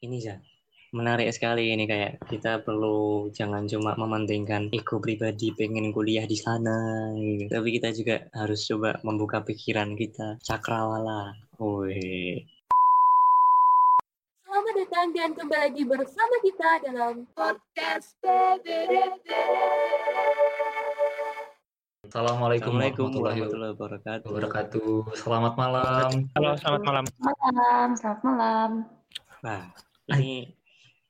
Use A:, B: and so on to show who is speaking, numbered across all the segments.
A: ini ya menarik sekali ini kayak kita perlu jangan cuma mementingkan ego pribadi pengen kuliah di sana gitu. tapi kita juga harus coba membuka pikiran kita cakrawala woi
B: Selamat datang dan kembali lagi bersama kita dalam podcast.
C: Assalamualaikum
A: Assalamualaikum
C: warahmatullahi
A: warahmatullahi wabarakatuh
C: wabarakatuh. Selamat malam.
D: Halo, selamat malam.
E: malam, selamat malam.
A: Nah, ini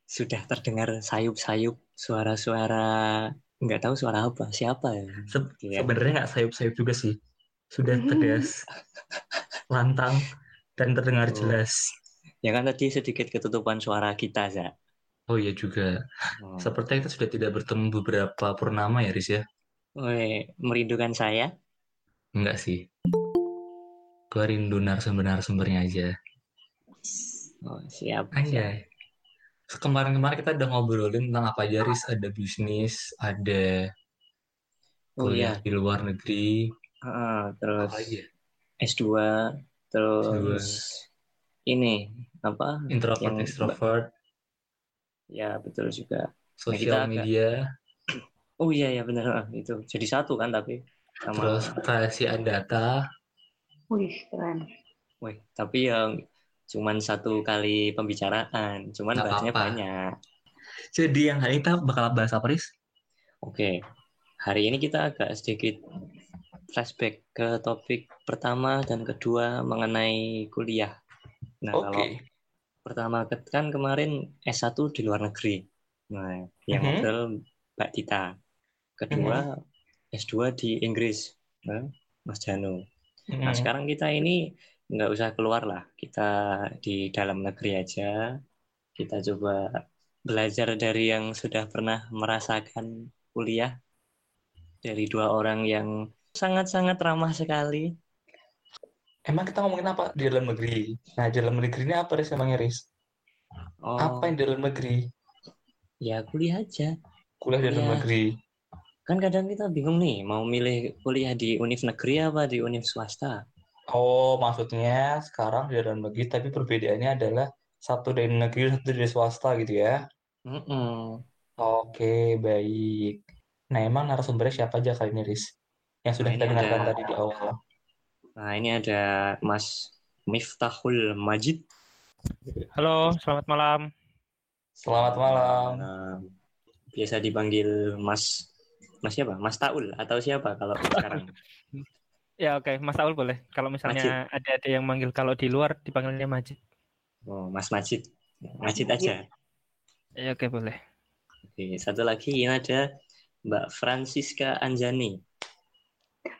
A: sudah terdengar sayup-sayup suara-suara nggak tahu suara apa siapa ya
C: Se-
A: Iya.
C: Sebenarnya nggak sayup-sayup juga sih. Sudah tegas, lantang, dan terdengar
A: Oh.
C: jelas.
A: ya kan tadi sedikit ketutupan suara kita za
C: Oh iya juga.
A: oh.
C: Sepertinya kita sudah tidak bertemu beberapa purnama ya, Riz ya?
A: Woi, merindukan saya
C: Enggak sih. Gue rindu narasumber-narasumbernya aja.
A: oh, siap siap.
C: Anjay. Kemarin-kemarin kita udah ngobrolin tentang apa aja, Riz. Ada bisnis, ada
A: oh
C: kuliah
A: iya
C: di luar negeri.
A: Heeh, terus
C: ya?
A: S2 terus ini apa
C: Introvert,
A: yang-
C: extrovert,
A: ya betul juga
C: sosial
A: agak-
C: media,
A: oh iya ya benar itu jadi satu kan tapi sama
C: terus kerahasiaan data.
E: Wih, keren.
A: Wih, tapi yang cuman satu kali pembicaraan, cuman
C: Nggak
A: bahasnya
C: apa-apa.
A: banyak.
C: Jadi yang hari ini kita bakal bahas apa, Riz?
A: Oke, hari ini kita agak sedikit flashback ke topik pertama dan kedua mengenai kuliah. Nah,
C: Oke.
A: kalau pertama kan kemarin S1 di luar negeri. Nah, yang
C: Mhm.
A: ngobrol Mbak Tita. Kedua, S2 di Inggris. Nah, Mas Jano. Nah,
C: Hmm.
A: sekarang kita ini nggak usah keluar lah. Kita di dalam negeri aja. Kita coba belajar dari yang sudah pernah merasakan kuliah. Dari dua orang yang sangat-sangat ramah sekali.
C: Emang kita ngomongin apa di dalam negeri? Nah, di dalam negeri ini apa, Riz, emangnya, Riz?
A: Oh,
C: Apa yang di dalam negeri?
A: ya kuliah aja.
C: Kuliah di dalam
A: Kuliah.
C: negeri.
A: Kan kadang kita bingung nih, mau milih kuliah di univ negeri apa di univ swasta.
C: Oh, maksudnya sekarang di dalam negeri, tapi perbedaannya adalah satu dari negeri, satu dari swasta gitu ya?
A: Mm-mm.
C: Oke, baik. Nah, emang narasumbernya siapa aja kali ini, Riz? Yang sudah
A: Nah,
C: kita dengarkan
A: ada-
C: tadi di awal.
A: Nah, ini ada Mas Miftahul Majid.
D: Halo, selamat malam.
C: Selamat malam.
A: Nah, biasa dipanggil Mas Mas siapa? Mas Taul atau siapa kalau sekarang?
D: Ya oke, Mas Taul boleh. Kalau misalnya ada ada yang manggil kalau di luar dipanggilnya Majid.
A: Oh, Mas Majid. Majid aja.
D: Ya oke boleh.
A: Oke, satu lagi ini ada Mbak Francisca Anjani.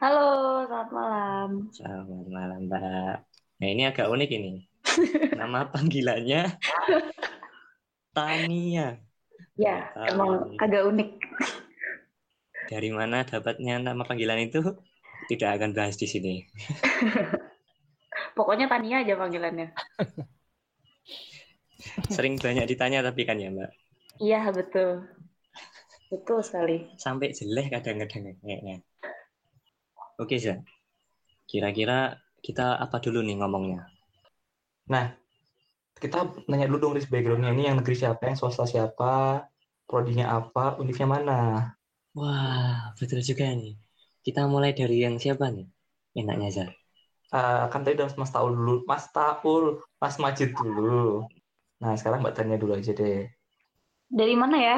E: Halo, selamat malam.
A: Selamat malam, Mbak. Nah, ini agak unik ini. Nama panggilannya Tania.
E: Ya,
A: Ah,
E: emang agak unik.
A: Dari mana dapatnya nama panggilan itu? Tidak akan bahas di sini.
E: Pokoknya Tania aja panggilannya.
A: Sering banyak ditanya tapi kan ya, Mbak.
E: Iya, betul. Betul sekali.
A: Sampai jelek kadang-kadang kayaknya. Oke, Zan. Kira-kira kita apa dulu nih ngomongnya?
C: Nah, kita nanya dulu dong, Riz, background-nya ini yang negeri siapa, yang swasta siapa, prodinya apa, univnya mana?
A: Wah, betul juga nih. Kita mulai dari yang siapa nih? Enaknya, Zan.
C: Eh, kan tadi udah Mas Taul dulu, Mas Taul, Mas Majid dulu. Nah, sekarang Mbak Tania dulu aja deh.
E: Dari mana ya?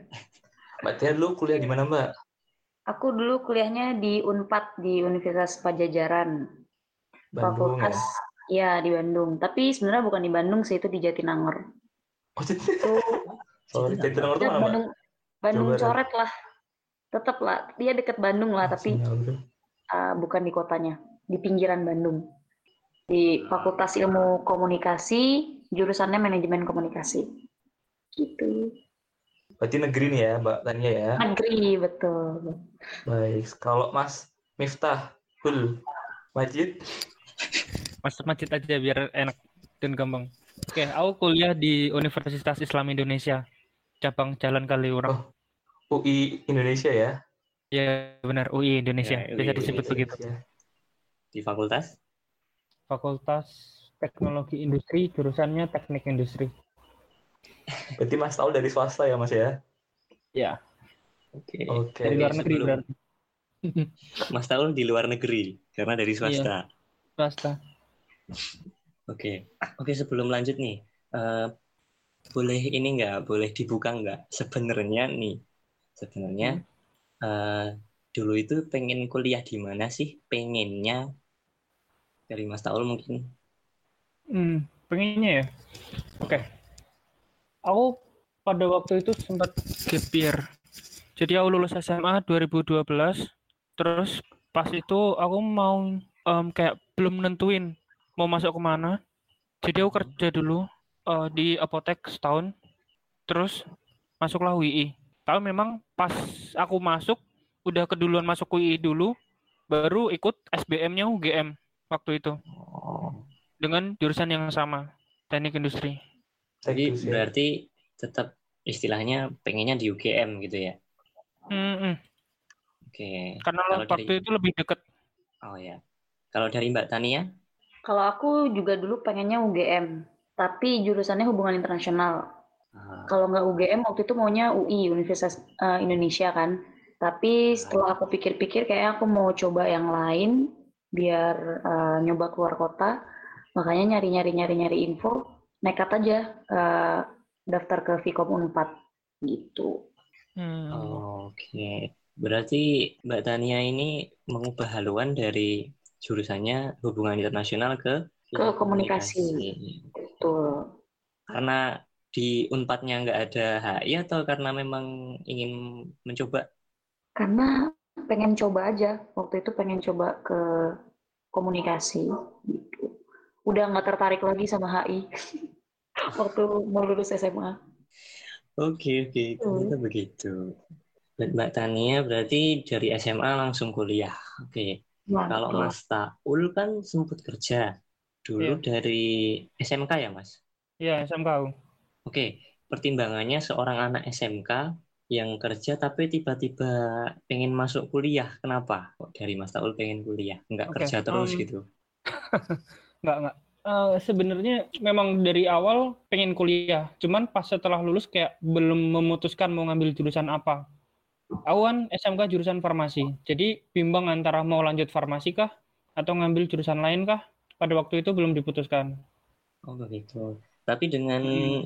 C: Mbak Tania dulu kuliah di mana, Mbak?
E: Aku dulu kuliahnya di Unpad di Universitas Pajajaran.
C: Bandung ya?
E: Fakultas ya di Bandung. Tapi sebenarnya bukan di Bandung sih, itu di Jatinangor.
C: Oh, sorry, Jatinangor itu mana, Mbak?
E: Bandung Bandung coret lah. Tetap lah, dia deket Bandung lah, tapi uh, bukan di kotanya, di pinggiran Bandung. Di Fakultas Ilmu Komunikasi, jurusannya manajemen komunikasi. Gitu.
C: Berarti negeri nih ya, Mbak Tania ya.
E: Negeri, betul.
C: Baik, kalau Mas Miftah, Hul, Majid,
D: Mas Majid aja biar enak dan gampang. Oke, aku kuliah di Universitas Islam Indonesia, cabang Jalan Kaliurang.
C: Oh. UI Indonesia ya.
D: Ya benar, UI Indonesia.
A: Ya,
D: Bisa disebut begitu.
C: Indonesia.
A: Di fakultas?
D: Fakultas Teknologi Industri, jurusannya Teknik Industri.
C: Berarti Mas Taul dari swasta ya Mas ya?
D: Ya,
A: Oke.
C: Oke.
D: dari luar negeri
A: sebelum-
D: berarti.
A: Mas Taul di luar negeri karena dari swasta.
D: Swasta.
A: Oke, oke sebelum lanjut nih, eh, boleh ini nggak, boleh dibuka nggak? Sebenarnya nih, sebenarnya eh, dulu itu pengen kuliah di mana sih? Pengennya dari Mas Taul mungkin?
D: Hmm, pengennya ya. Oke. Aku pada waktu itu sempat gap year. Jadi aku lulus SMA 2012. Terus pas itu aku mau em, kayak belum nentuin mau masuk ke mana. Jadi aku kerja dulu eh, di apotek setahun. Terus masuklah UI. Kalau memang pas aku masuk udah keduluan masuk UI dulu, baru ikut SBM-nya UGM waktu itu dengan jurusan yang sama, teknik industri.
A: jadi berarti tetap istilahnya pengennya di UGM gitu ya?
D: Mm-mm.
A: Oke.
D: Karena
A: Kalau
D: waktu
A: dari-
D: itu lebih deket.
A: Oh ya. Kalau dari Mbak Tania?
E: Kalau aku juga dulu pengennya UGM, tapi jurusannya hubungan internasional.
A: Ah,
E: Kalau nggak UGM waktu itu maunya UI Universitas eh, Indonesia kan. Tapi setelah aku pikir-pikir kayak aku mau coba yang lain biar eh, nyoba keluar kota. Makanya nyari-nyari nyari-nyari info, nekat aja eh, daftar ke Vkom Unpad gitu.
D: Hmm.
A: Oke. Berarti Mbak Tania ini mengubah haluan dari jurusannya hubungan internasional ke
E: Ke komunikasi. Betul.
A: Karena di Unpadnya nggak ada HI atau karena memang ingin mencoba?
E: Karena pengen coba aja, waktu itu pengen coba ke komunikasi gitu. Udah nggak tertarik lagi sama HI waktu mau lulus SMA.
A: Oke, oke, ternyata begitu. Dan Mbak Tania berarti dari SMA langsung kuliah. Oke.
E: Nah,
A: Kalau
E: betul.
A: Mas Taul kan sempat kerja dulu dari SMK ya, Mas?
D: Ya, SMKU.
A: Oke, pertimbangannya seorang anak SMK yang kerja tapi tiba-tiba pengen masuk kuliah. Kenapa? Kok dari Mas Taul pengen kuliah? Nggak
D: Oke,
A: kerja terus
D: um,
A: gitu?
D: Nggak, nggak. Eh, sebenarnya memang dari awal pengen kuliah. Cuman pas setelah lulus kayak belum memutuskan mau ngambil jurusan apa. Aku kan SMK jurusan farmasi. Jadi bimbang antara mau lanjut farmasi kah atau ngambil jurusan lain kah? Pada waktu itu belum diputuskan.
A: Oh begitu. Tapi dengan
D: Hmm.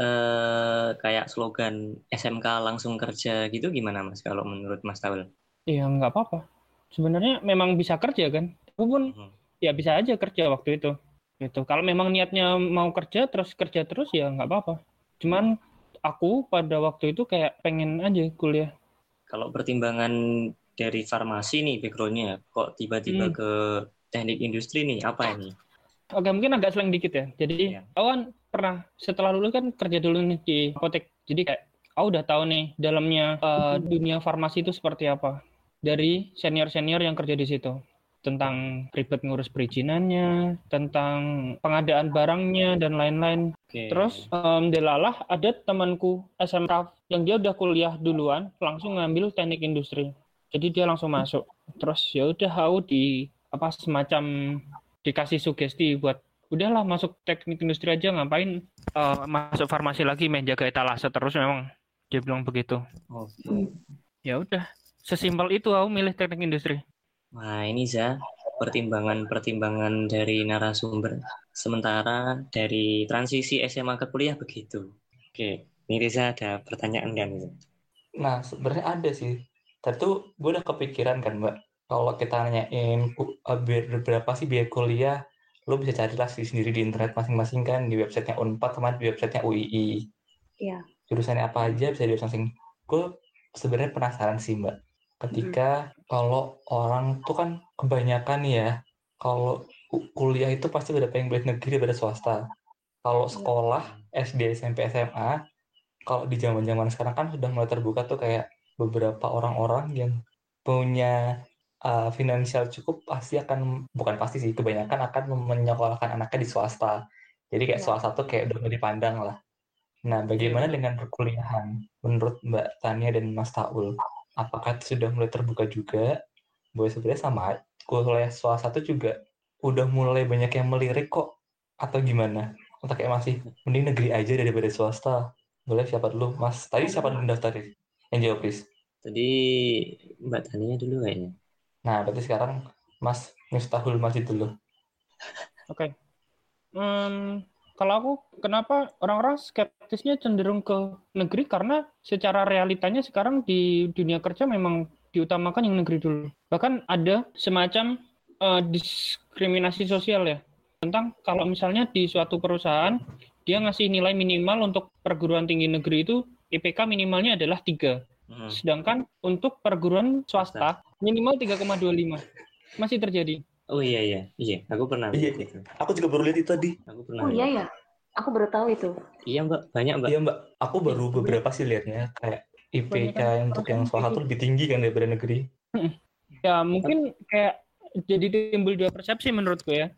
A: eh, kayak slogan SMK langsung kerja gitu gimana Mas kalau menurut Mas Taul?
D: Ya nggak apa-apa. Sebenarnya memang bisa kerja kan. Aku pun
A: Mhm.
D: ya bisa aja kerja waktu itu. Gitu. Kalau memang niatnya mau kerja terus kerja terus ya nggak apa-apa. Cuman aku pada waktu itu kayak pengen aja kuliah.
A: Kalau pertimbangan dari farmasi nih backgroundnya, kok tiba-tiba
D: Hmm.
A: ke teknik industri nih? Apa ini?
D: Oke, mungkin agak slang dikit ya. Jadi,
A: Iya.
D: aku kan pernah setelah lulus kan kerja dulu nih di apotek. Jadi kayak aku udah tahu nih dalamnya eh, dunia farmasi itu seperti apa. Dari senior-senior yang kerja di situ. Tentang ribet ngurus perizinannya, tentang pengadaan barangnya, dan lain-lain.
A: Oke.
D: Terus, em, delalah ada temanku SMK yang dia udah kuliah duluan, langsung ngambil teknik industri. Jadi dia langsung masuk. Terus ya udah aku di apa semacam dikasih sugesti buat udahlah masuk teknik industri aja ngapain eh, masuk farmasi lagi main jaga etalase terus memang dia bilang begitu.
A: Oke.
D: Ya udah, sesimpel itu aku milih teknik industri.
A: Wah ini Za, pertimbangan-pertimbangan dari narasumber. Sementara dari transisi SMA ke kuliah begitu. Oke, ini Reza ada pertanyaan kan?
C: Nah, sebenarnya ada sih. Tadi tuh gue udah kepikiran kan, Mbak. Kalau kita nanyain eh, biar berapa sih biaya kuliah, lo bisa carilah sih sendiri di internet masing-masing kan, di websitenya Unpad sama di websitenya UII.
E: Iya.
C: Jurusannya apa aja bisa di masing Gue sebenarnya penasaran sih, Mbak. Ketika kalau orang tuh kan kebanyakan ya, kalau ku- kuliah itu pasti udah pengen balik negeri daripada swasta. Kalau sekolah, SD, SMP, SMA, kalau di zaman-zaman sekarang kan sudah mulai terbuka tuh kayak beberapa orang-orang yang punya uh, finansial cukup pasti akan bukan pasti sih kebanyakan akan menyekolahkan anaknya di swasta. Jadi kayak
E: Iya.
C: swasta tuh kayak udah mulai dipandang lah. Nah, bagaimana dengan perkuliahan menurut Mbak Tania dan Mas Taul? Apakah itu sudah mulai terbuka juga? Bahwa sebenarnya sama kuliah swasta tuh juga udah mulai banyak yang melirik kok atau gimana? Atau kayak masih mending negeri aja daripada swasta? Boleh siapa dulu? Mas, tadi siapa dulu daftar Yang jawab, please.
A: Tadi Mbak Tania dulu kayaknya.
C: Nah, berarti sekarang Mas Miftahul Masjid dulu.
D: Oke. Hmm, kalau aku kenapa orang-orang skeptisnya cenderung ke negeri karena secara realitanya sekarang di dunia kerja memang diutamakan yang negeri dulu. Bahkan ada semacam uh, diskriminasi sosial ya tentang kalau misalnya di suatu perusahaan dia ngasih nilai minimal untuk perguruan tinggi negeri itu IPK minimalnya adalah tiga. Hmm. Sedangkan untuk perguruan swasta minimal 3,25. Masih terjadi.
A: Oh iya iya, iya. Aku pernah
C: iya. itu. Aku juga baru lihat itu tadi.
E: Aku pernah. Oh iya ya. Aku baru tahu itu.
A: Iya mbak, banyak mbak.
C: Iya mbak. Aku baru beberapa sih lihatnya kayak IPK kan untuk yang swasta tuh lebih tinggi kan daripada negeri.
D: Ya mungkin kayak jadi timbul dua persepsi menurutku ya.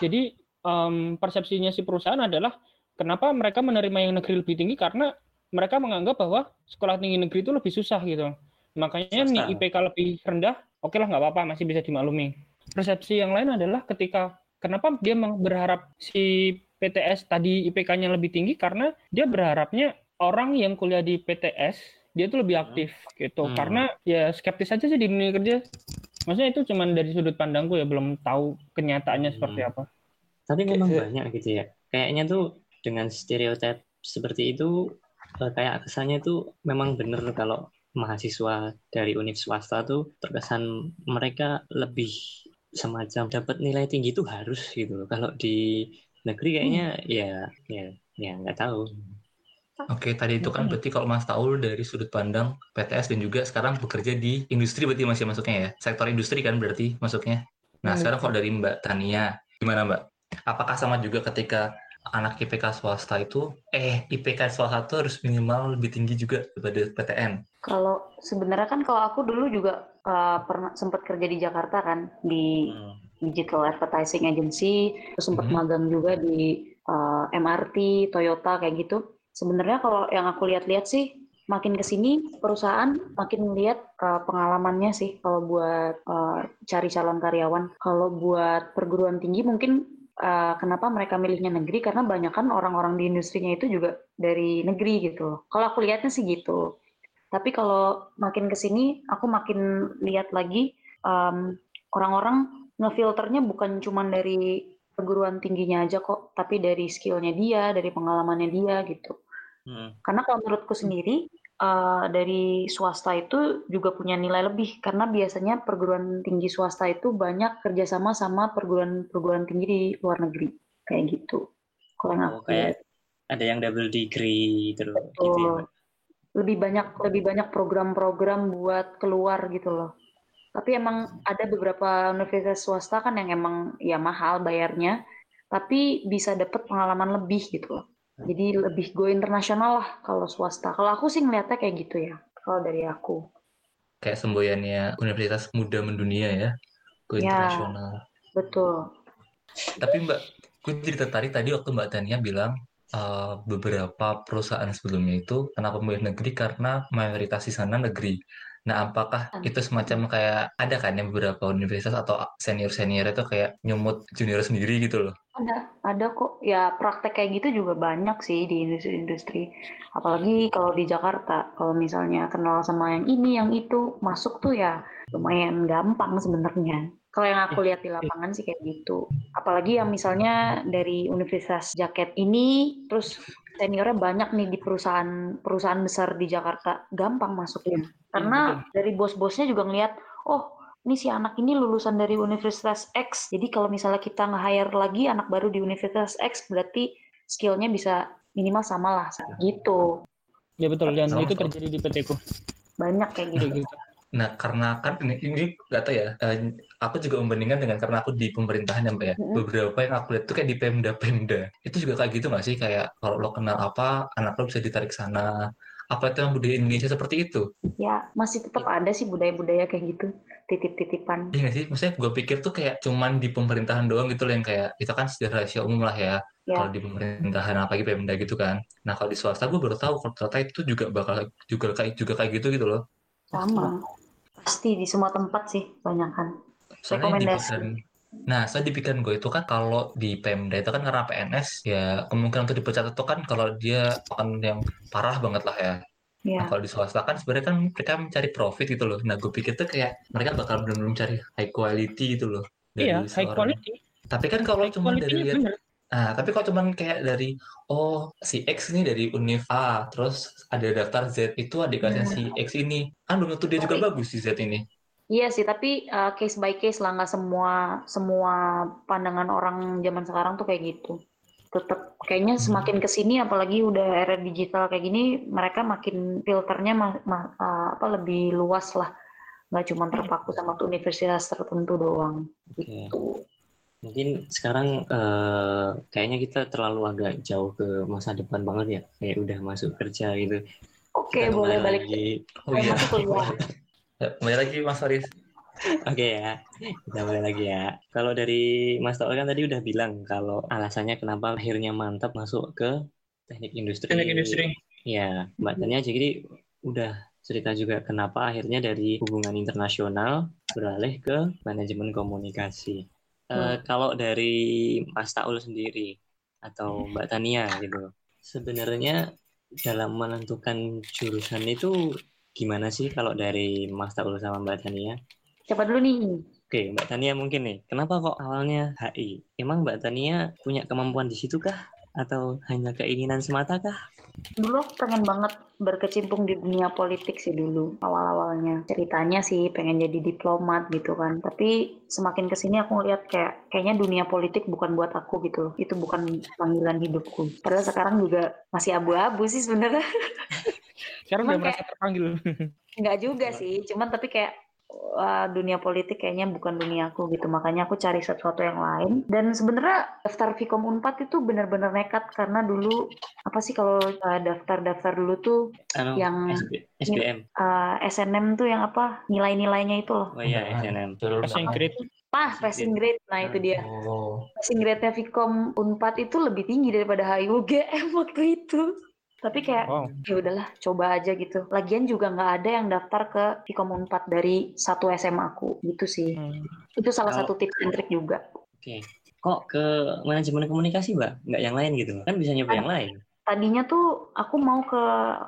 D: Jadi um, persepsinya si perusahaan adalah kenapa mereka menerima yang negeri lebih tinggi karena mereka menganggap bahwa sekolah tinggi negeri itu lebih susah gitu. Makanya nih IPK lebih rendah, oke okay lah nggak apa-apa, masih bisa dimaklumi. Persepsi yang lain adalah ketika kenapa dia berharap si PTS tadi IPK-nya lebih tinggi karena dia berharapnya orang yang kuliah di PTS dia tuh lebih aktif hmm. gitu. Hmm. Karena ya skeptis aja sih di dunia kerja. Maksudnya itu cuman dari sudut pandangku ya belum tahu kenyataannya hmm. seperti apa.
A: Tapi memang banyak gitu ya. Kayaknya tuh dengan stereotip seperti itu Eh, kayak kesannya tuh memang benar kalau mahasiswa dari univ swasta tuh terkesan mereka lebih semacam dapat nilai tinggi itu harus gitu loh. Kalau di negeri kayaknya hmm. ya ya ya nggak tahu.
C: Oke, tadi itu kan berarti kalau Mas Taul dari sudut pandang PTS dan juga sekarang bekerja di industri berarti masih masuknya ya? Sektor industri kan berarti masuknya. Nah, hmm. sekarang kalau dari Mbak Tania, gimana Mbak? Apakah sama juga ketika anak IPK swasta itu eh IPK swasta itu harus minimal lebih tinggi juga daripada PTN.
E: Kalau sebenarnya kan kalau aku dulu juga uh, pernah sempat kerja di Jakarta kan di hmm. digital advertising agency, terus sempat hmm. magang juga di uh, eh, MRT, Toyota kayak gitu. Sebenarnya kalau yang aku lihat-lihat sih makin ke sini perusahaan makin melihat uh, pengalamannya sih kalau buat uh, cari calon karyawan. Kalau buat perguruan tinggi mungkin uh, kenapa mereka milihnya negeri karena banyak kan orang-orang di industrinya itu juga dari negeri gitu. Kalau aku lihatnya sih gitu. Tapi kalau makin ke sini aku makin lihat lagi um, orang-orang ngefilternya bukan cuma dari perguruan tingginya aja kok, tapi dari skillnya dia, dari pengalamannya dia gitu. Hmm. Karena kalau menurutku sendiri uh, dari swasta itu juga punya nilai lebih karena biasanya perguruan tinggi swasta itu banyak kerjasama sama perguruan perguruan tinggi di luar negeri kayak gitu.
A: Kalau yang oh, kayak ada yang double degree terus gitu ya.
E: Lebih banyak lebih banyak program-program buat keluar gitu loh. Tapi emang ada beberapa universitas swasta kan yang emang ya mahal bayarnya, tapi bisa dapat pengalaman lebih gitu loh. Jadi lebih go internasional lah kalau swasta. Kalau aku sih ngeliatnya kayak gitu ya. Kalau dari aku.
C: Kayak semboyannya Universitas Muda Mendunia ya. Go ya, internasional.
E: Betul.
C: Tapi Mbak, gue jadi tertarik tadi waktu Mbak Tania bilang uh, beberapa perusahaan sebelumnya itu kenapa memilih negeri karena mayoritas di sana negeri. Nah, apakah itu semacam kayak ada kan yang beberapa universitas atau senior-senior itu kayak nyumut junior sendiri gitu loh?
E: Ada, ada kok. Ya praktek kayak gitu juga banyak sih di industri-industri. Apalagi kalau di Jakarta, kalau misalnya kenal sama yang ini, yang itu, masuk tuh ya lumayan gampang sebenarnya. Kalau yang aku lihat di lapangan sih kayak gitu. Apalagi yang misalnya dari Universitas Jaket ini, terus seniornya banyak nih di perusahaan perusahaan besar di Jakarta, gampang masuknya. Karena hmm. dari bos-bosnya juga ngelihat, oh ini si anak ini lulusan dari Universitas X, jadi kalau misalnya kita nge-hire lagi anak baru di Universitas X, berarti skillnya bisa minimal sama lah, gitu.
D: Ya betul, dan itu terjadi di PT ku.
E: Banyak kayak gitu. gitu.
C: Nah, karena kan ini, ini gak tahu ya, uh, aku juga membandingkan dengan karena aku di pemerintahan ya Mbak ya. Mm-hmm. Beberapa yang aku lihat tuh kayak di Pemda-Pemda. Itu juga kayak gitu nggak sih? Kayak kalau lo kenal apa, anak lo bisa ditarik sana apa itu budaya Indonesia seperti itu?
E: Ya, masih tetap ada sih budaya-budaya kayak gitu, titip-titipan.
C: Iya sih? Maksudnya gue pikir tuh kayak cuman di pemerintahan doang gitu loh yang kayak, kita kan sejarah rahasia umum lah ya. ya. Kalau di pemerintahan apalagi Pemda gitu kan. Nah kalau di swasta gue baru tahu kalau ternyata itu juga bakal juga kayak juga kayak gitu gitu loh.
E: Sama. Pasti di semua tempat sih banyak kan.
C: Soalnya di badan, Nah, saya di pikiran gue itu kan kalau di Pemda itu kan karena PNS ya kemungkinan untuk dipecat itu kan kalau dia akan yang parah banget lah ya.
E: Iya.
C: Nah, kalau di swasta kan sebenarnya kan mereka mencari profit gitu loh. Nah, gue pikir tuh kayak mereka bakal benar-benar mencari high quality gitu loh
D: Iya, high
C: seorang.
D: quality.
C: Tapi kan kalau
D: High
C: cuma dari
D: quality-nya
C: lihat
D: bener.
C: Nah, tapi kalau cuman kayak dari oh si X ini dari Univ A, terus ada daftar Z itu adik kelasnya si X ini, kan belum tentu dia juga bagus si Z ini.
E: Iya sih, tapi uh, case by case lah nggak semua semua pandangan orang zaman sekarang tuh kayak gitu. Tetap kayaknya
C: Hmm.
E: semakin ke sini, apalagi udah era digital kayak gini, mereka makin filternya ma- ma- uh, apa lebih luas lah, nggak cuma terpaku sama tuh universitas tertentu doang.
A: Oke.
E: Gitu.
A: Mungkin sekarang eh, kayaknya kita terlalu agak jauh ke masa depan banget ya. Kayak udah masuk kerja gitu.
E: Oke, boleh balik.
A: lagi.
C: Oh
E: Boleh
C: iya,
E: masuk kuliah.
C: Ya, kembali lagi Mas Faris.
A: Oke ya, kita mulai lagi ya. Kalau dari Mas Taul kan tadi udah bilang kalau alasannya kenapa akhirnya mantap masuk ke teknik industri.
D: Teknik industri.
A: Ya, Mbak Tania jadi udah cerita juga kenapa akhirnya dari hubungan internasional beralih ke manajemen komunikasi. Eh, kalau dari Mas Taul sendiri atau Mbak Tania gitu, sebenarnya dalam menentukan jurusan itu gimana sih kalau dari Mas Taul sama Mbak Tania?
E: Siapa dulu nih?
A: Oke, Mbak Tania mungkin nih. Kenapa kok awalnya HI? Emang Mbak Tania punya kemampuan di situ kah? Atau hanya keinginan semata kah?
E: Dulu aku pengen banget berkecimpung di dunia politik sih dulu awal-awalnya. Ceritanya sih pengen jadi diplomat gitu kan. Tapi semakin ke sini aku ngeliat kayak kayaknya dunia politik bukan buat aku gitu loh. Itu bukan panggilan hidupku. Padahal sekarang juga masih abu-abu sih sebenarnya.
D: Sekarang udah merasa terpanggil.
E: Nggak juga sih. Cuman tapi kayak wah, dunia politik kayaknya bukan dunia aku gitu. Makanya aku cari sesuatu yang lain. Dan sebenarnya daftar Vkom Unpad itu benar-benar nekat karena dulu apa sih kalau uh, daftar-daftar dulu tuh
A: Anu,
E: Yang-
A: SB- SBM.
E: uh, SNM tuh yang apa nilai-nilainya itu loh.
A: Oh iya, SNM.
D: Passing grade.
E: Pas passing grade, nah itu dia.
C: Oh,
E: Passing grade-nya Vkom Unpad itu lebih tinggi daripada HIUGM waktu itu. Tapi kayak
D: Wow.
E: ya udahlah coba aja gitu. Lagian juga nggak ada yang daftar ke Vkom Unpad dari satu SMA aku gitu sih.
D: Hmm.
E: Itu salah
A: Kalau-
E: satu tips and trick juga.
A: Oke. Kok ke manajemen komunikasi, Mbak? Nggak yang lain gitu? Kan bisa nyoba yang lain.
E: Tadinya tuh aku mau ke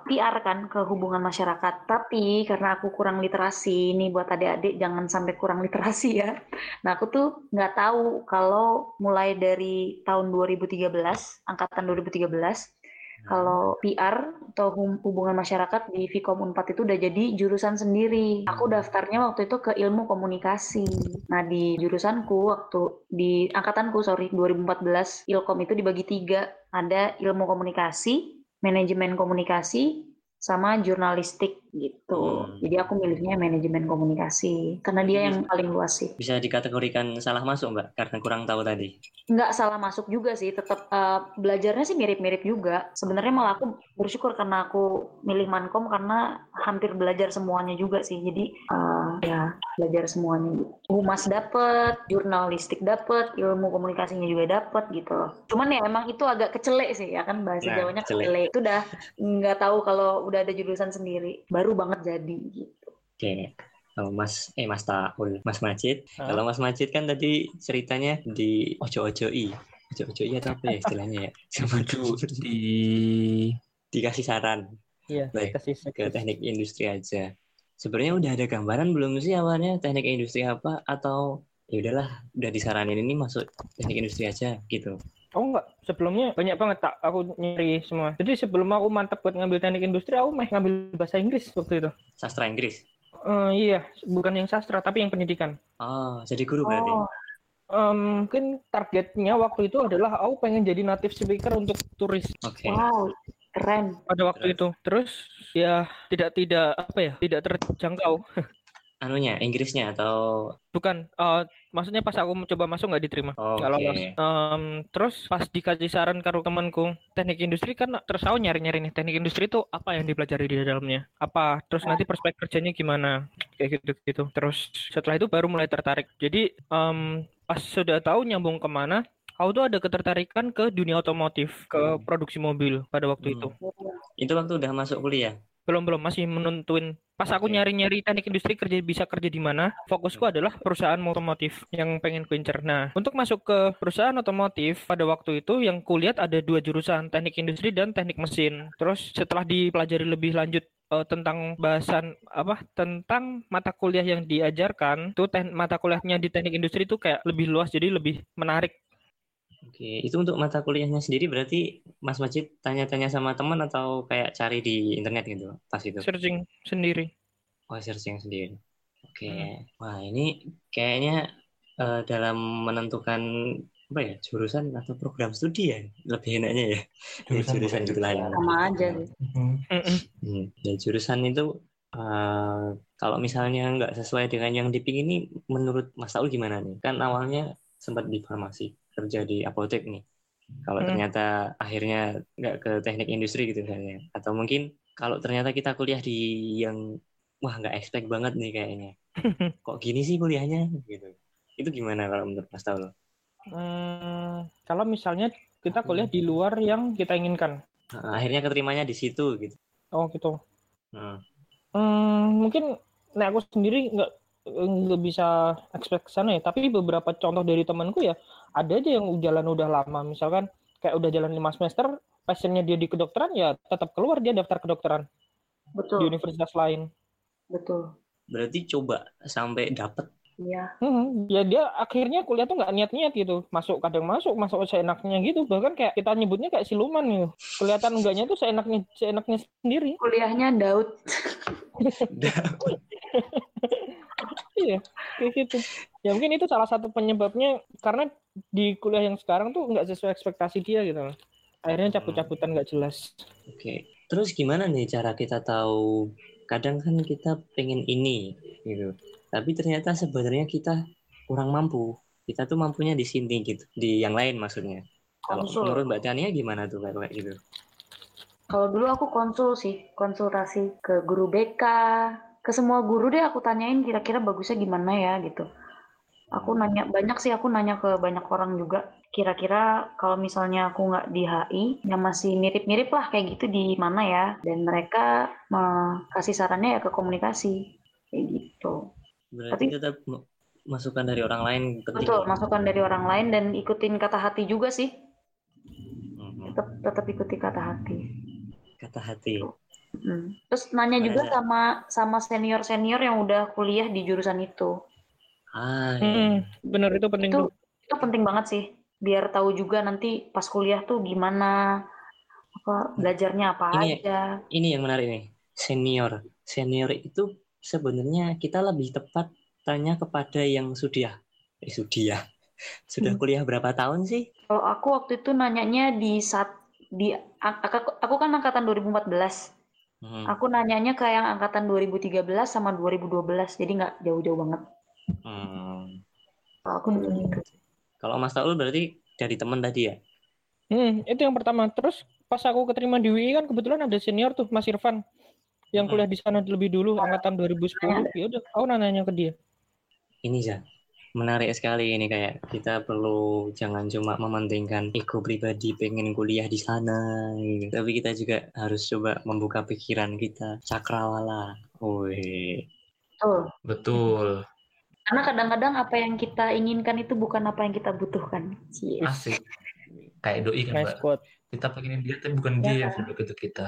E: PR kan, ke hubungan masyarakat. Tapi karena aku kurang literasi, ini buat adik-adik jangan sampai kurang literasi ya. Nah aku tuh nggak tahu kalau mulai dari tahun 2013, angkatan 2013, kalau PR atau hubungan masyarakat di Vkom Unpad itu udah jadi jurusan sendiri. Aku daftarnya waktu itu ke ilmu komunikasi. Nah di jurusanku waktu di angkatanku sorry 2014 Ilkom itu dibagi tiga. Ada ilmu komunikasi, manajemen komunikasi, sama jurnalistik gitu.
A: Hmm.
E: Jadi aku milihnya manajemen komunikasi karena dia yang paling luas sih.
A: Bisa dikategorikan salah masuk, Mbak? Karena kurang tahu tadi.
E: nggak salah masuk juga sih tetap eh, belajarnya sih mirip-mirip juga sebenarnya malah aku bersyukur karena aku milih mankom karena hampir belajar semuanya juga sih jadi eh, ya belajar semuanya humas dapet jurnalistik dapet ilmu komunikasinya juga dapet gitu loh cuman ya emang itu agak kecelek sih ya kan bahasa
A: Nah,
E: Jawanya
A: kecelek.
E: kecelek itu udah nggak tahu kalau udah ada jurusan sendiri baru banget jadi gitu
A: Oke. Oh, Mas, eh Mas Taul, Mas Majid.
D: Hah?
A: Kalau Mas Majid kan tadi ceritanya di ojo-ojoi. Ojo-ojoi atau apa ya istilahnya ya? Sama
C: Maju di
A: dikasih saran
D: Iya,
A: Baik,
D: kasih
A: ke teknik industri aja. Sebenarnya udah ada gambaran belum sih awalnya teknik industri apa atau ya udahlah udah disaranin ini masuk teknik industri aja gitu.
D: Oh enggak, sebelumnya banyak banget tak aku nyari semua. Jadi sebelum aku mantap buat ngambil teknik industri, aku mah ngambil bahasa Inggris waktu itu.
A: Sastra Inggris.
D: Eh, iya, bukan yang sastra tapi yang pendidikan.
A: Oh, jadi guru berarti.
E: oh
D: Em, mungkin targetnya waktu itu adalah aku pengen jadi native speaker untuk turis
A: Oke.
E: wow keren
D: pada waktu itu. Terus ya tidak tidak apa ya, tidak terjangkau.
A: Anunya Inggrisnya atau
D: Bukan, eh, maksudnya pas aku mencoba masuk nggak diterima. Nggak lolos. Em, terus pas dikasih saran karo temanku teknik industri kan terus aku nyari-nyari nih teknik industri itu apa yang dipelajari di dalamnya apa terus nanti prospek kerjanya gimana kayak gitu gitu terus setelah itu baru mulai tertarik jadi em, pas sudah tahu nyambung ke mana aku tuh ada ketertarikan ke dunia otomotif ke
A: Hmm.
D: produksi mobil pada waktu
A: Hmm.
D: itu
A: itu waktu udah masuk kuliah.
D: Belum belum masih menentuin. Pas aku
A: Oke.
D: nyari-nyari teknik industri kerja bisa kerja di mana, fokusku adalah perusahaan otomotif yang pengen ku incer. Nah, untuk masuk ke perusahaan otomotif pada waktu itu yang kulihat ada dua jurusan, teknik industri dan teknik mesin. Terus setelah dipelajari lebih lanjut eh, tentang bahasan apa tentang mata kuliah yang diajarkan tuh mata kuliahnya di teknik industri itu kayak lebih luas jadi lebih menarik
A: Oke, itu untuk mata kuliahnya sendiri berarti Mas Majid tanya-tanya sama teman atau kayak cari di internet gitu pas itu?
D: searching sendiri
A: Oh, searching sendiri. Oke.
D: Hmm.
A: Wah, ini kayaknya eh, dalam menentukan apa ya jurusan atau program studi ya lebih enaknya ya dari
C: Jurusan
A: jurusan itu lain.
C: jurusan.
E: Sama aja sih.
A: Hmm, dari jurusan itu eh, kalau misalnya nggak sesuai dengan yang dipingin ini menurut Mas Taul gimana nih? Kan awalnya sempat di farmasi kerja di apotek nih. Kalau
D: Hmm.
A: ternyata akhirnya nggak ke teknik industri gitu misalnya, atau mungkin kalau ternyata kita kuliah di yang wah nggak expect banget nih kayaknya, kok gini sih kuliahnya gitu. Itu gimana kalau menurut Mas Taul?
D: Hmm, kalau misalnya kita kuliah di luar yang kita inginkan.
A: Akhirnya keterimanya di situ gitu.
D: Oh gitu.
A: Nah,
D: Hmm, mungkin nah aku sendiri nggak nggak bisa expect ke sana ya. Tapi beberapa contoh dari temanku ya ada aja yang jalan udah lama. Misalkan kayak udah jalan lima semester, passionnya dia di kedokteran ya tetap keluar dia daftar kedokteran di
E: Betul,
D: universitas lain.
E: betul.
A: berarti coba sampai dapet.
E: Iya.
D: Hmm, ya dia akhirnya kuliah tuh nggak niat-niat gitu. Masuk kadang masuk, masuk seenaknya gitu. Bahkan kayak kita nyebutnya kayak siluman gitu. Kelihatan enggaknya tuh seenaknya seenaknya sendiri.
E: Kuliahnya Daud.
D: Iya, kayak gitu. Ya mungkin itu salah satu penyebabnya karena di kuliah yang sekarang tuh nggak sesuai ekspektasi dia gitu. loh. Akhirnya cabut-cabutan nggak jelas.
A: Oke, terus gimana nih cara kita tahu? Kadang kan kita pengen ini gitu, tapi ternyata sebenarnya kita kurang mampu. Kita tuh mampunya di sini gitu, di yang lain maksudnya. Kalau menurut Mbak Tania gimana tuh kayak kayak gitu?
E: Kalau dulu aku konsul sih, konsultasi ke guru BK, ke semua guru deh aku tanyain kira-kira bagusnya gimana ya gitu. Aku nanya banyak sih, aku nanya ke banyak orang juga. Kira-kira kalau misalnya aku nggak di HI, yang masih mirip-mirip lah kayak gitu di mana ya. Dan mereka kasih sarannya ya ke komunikasi kayak gitu.
A: Berarti
E: Tapi-
A: tetap ma- masukan dari orang lain penting.
E: Betul, masukan dari orang lain dan ikutin kata hati juga sih.
A: Mhm.
E: Tetap tetap ikuti kata hati.
A: Kata hati.
E: Mm. Terus nanya juga sama sama senior senior yang udah kuliah di jurusan itu.
A: Ah,
D: Hmm, bener itu penting
E: Itu
D: tuh.
E: itu penting banget sih. Biar tahu juga nanti pas kuliah tuh gimana apa belajarnya apa
A: Ini-
E: aja.
A: ini yang menarik nih. Senior. Senior itu sebenarnya kita lebih tepat tanya kepada yang sudah eh sudah sudah
E: Hmm.
A: kuliah berapa tahun sih?
E: Kalau aku waktu itu nanyanya di saat di aku, aku kan angkatan 2014.
A: Hmm.
E: Aku nanyanya ke yang angkatan 2013 sama 2012. Jadi nggak jauh-jauh banget.
A: Hmm.
E: Kalau aku gitu.
A: Kalau Mas Taul berarti dari teman tadi ya?
D: Hmm, itu yang pertama. Terus pas aku keterima di UI kan kebetulan ada senior tuh Mas Irfan yang
A: Hmm.
D: kuliah di sana lebih dulu angkatan 2010. Ya udah, aku nanya ke dia.
A: Ini ya menarik sekali ini kayak kita perlu jangan cuma mementingkan ego pribadi pengen kuliah di sana gitu. tapi kita juga harus coba membuka pikiran kita cakrawala Wih.
E: Betul.
C: Betul.
E: Karena kadang-kadang apa yang kita inginkan itu bukan apa yang kita butuhkan. Cie.
C: Asik. Kayak doi kan,
D: Nice
C: Mbak. Kita pengenin dia, tapi bukan
E: Iya
C: dia yang
E: kan?
C: untuk kita.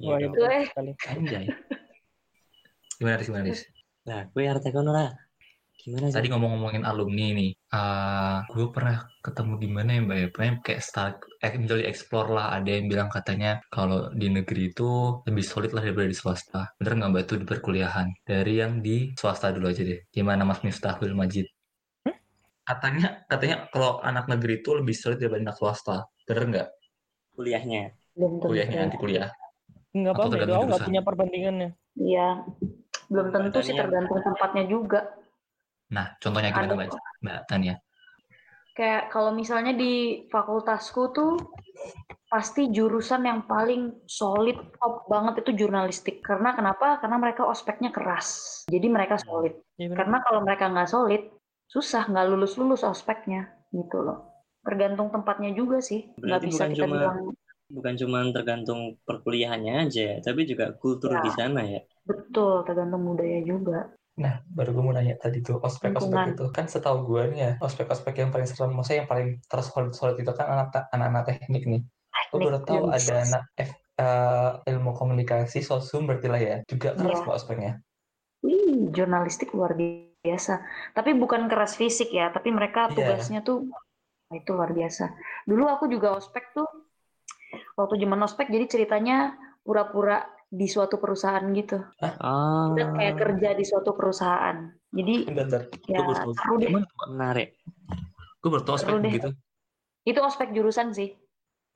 A: Iya
D: Wah,
A: dong.
D: itu
E: Eh.
C: Gimana, Riz? Gimana, Riz?
A: nah gue arti kono lah gimana sih
C: Tadi ngomong-ngomongin alumni nih, uh, gue pernah ketemu di mana ya mbak ya? Pokoknya kayak start, eh, menjadi explore lah. Ada yang bilang katanya kalau di negeri itu lebih solid lah daripada di swasta. Bener nggak mbak itu di perkuliahan? Dari yang di swasta dulu aja deh. Gimana Mas Miftahul Majid? Katanya, katanya kalau anak negeri itu lebih solid daripada anak swasta. Bener nggak?
A: kuliahnya
E: Belum tentu.
C: Kuliahnya nanti kuliah.
D: Enggak
C: Atau
D: apa-apa, aku nggak punya perbandingannya.
E: Iya. Belum tentu sih
A: Badannya-
E: tergantung tempatnya juga.
C: Nah, contohnya gimana
E: Ada
C: mbak, mbak Tania?
E: Kayak kalau misalnya di fakultasku tuh pasti jurusan yang paling solid top banget itu jurnalistik. Karena kenapa? Karena mereka ospeknya keras. Jadi mereka solid.
D: Iya bener.
E: Karena kalau mereka nggak solid, susah nggak lulus-lulus ospeknya gitu loh. Tergantung tempatnya juga sih. Nggak bisa
A: bukan
E: kita
A: cuma-
E: bilang
A: bukan cuma tergantung perkuliahannya aja, tapi juga kultur
E: Ya.
A: di sana ya.
E: Betul, tergantung budaya juga.
C: Nah, baru gue mau nanya tadi tuh, ospek-ospek itu kan setahu gue nih ya, ospek-ospek yang paling serem, maksudnya yang paling tersolid-solid itu kan anak- anak-anak teknik nih. Gue baru tahu
E: Yes.
C: ada anak F, eh, ilmu komunikasi, sosum berarti lah ya, juga keras
E: Iya.
C: kok ospeknya.
E: Wih, jurnalistik luar biasa. Tapi bukan keras fisik ya, tapi mereka
C: Iya.
E: tugasnya tuh wah, itu luar biasa. Dulu aku juga ospek tuh, waktu zaman ospek jadi ceritanya pura-pura di suatu perusahaan gitu.
A: Ah,
E: Kita kayak kerja di suatu perusahaan. Jadi
C: Bentar, bentar.
E: ya seru deh.
A: Menarik.
C: Gue baru tahu ospek
E: Seru deh.
C: begitu.
E: Itu ospek jurusan sih.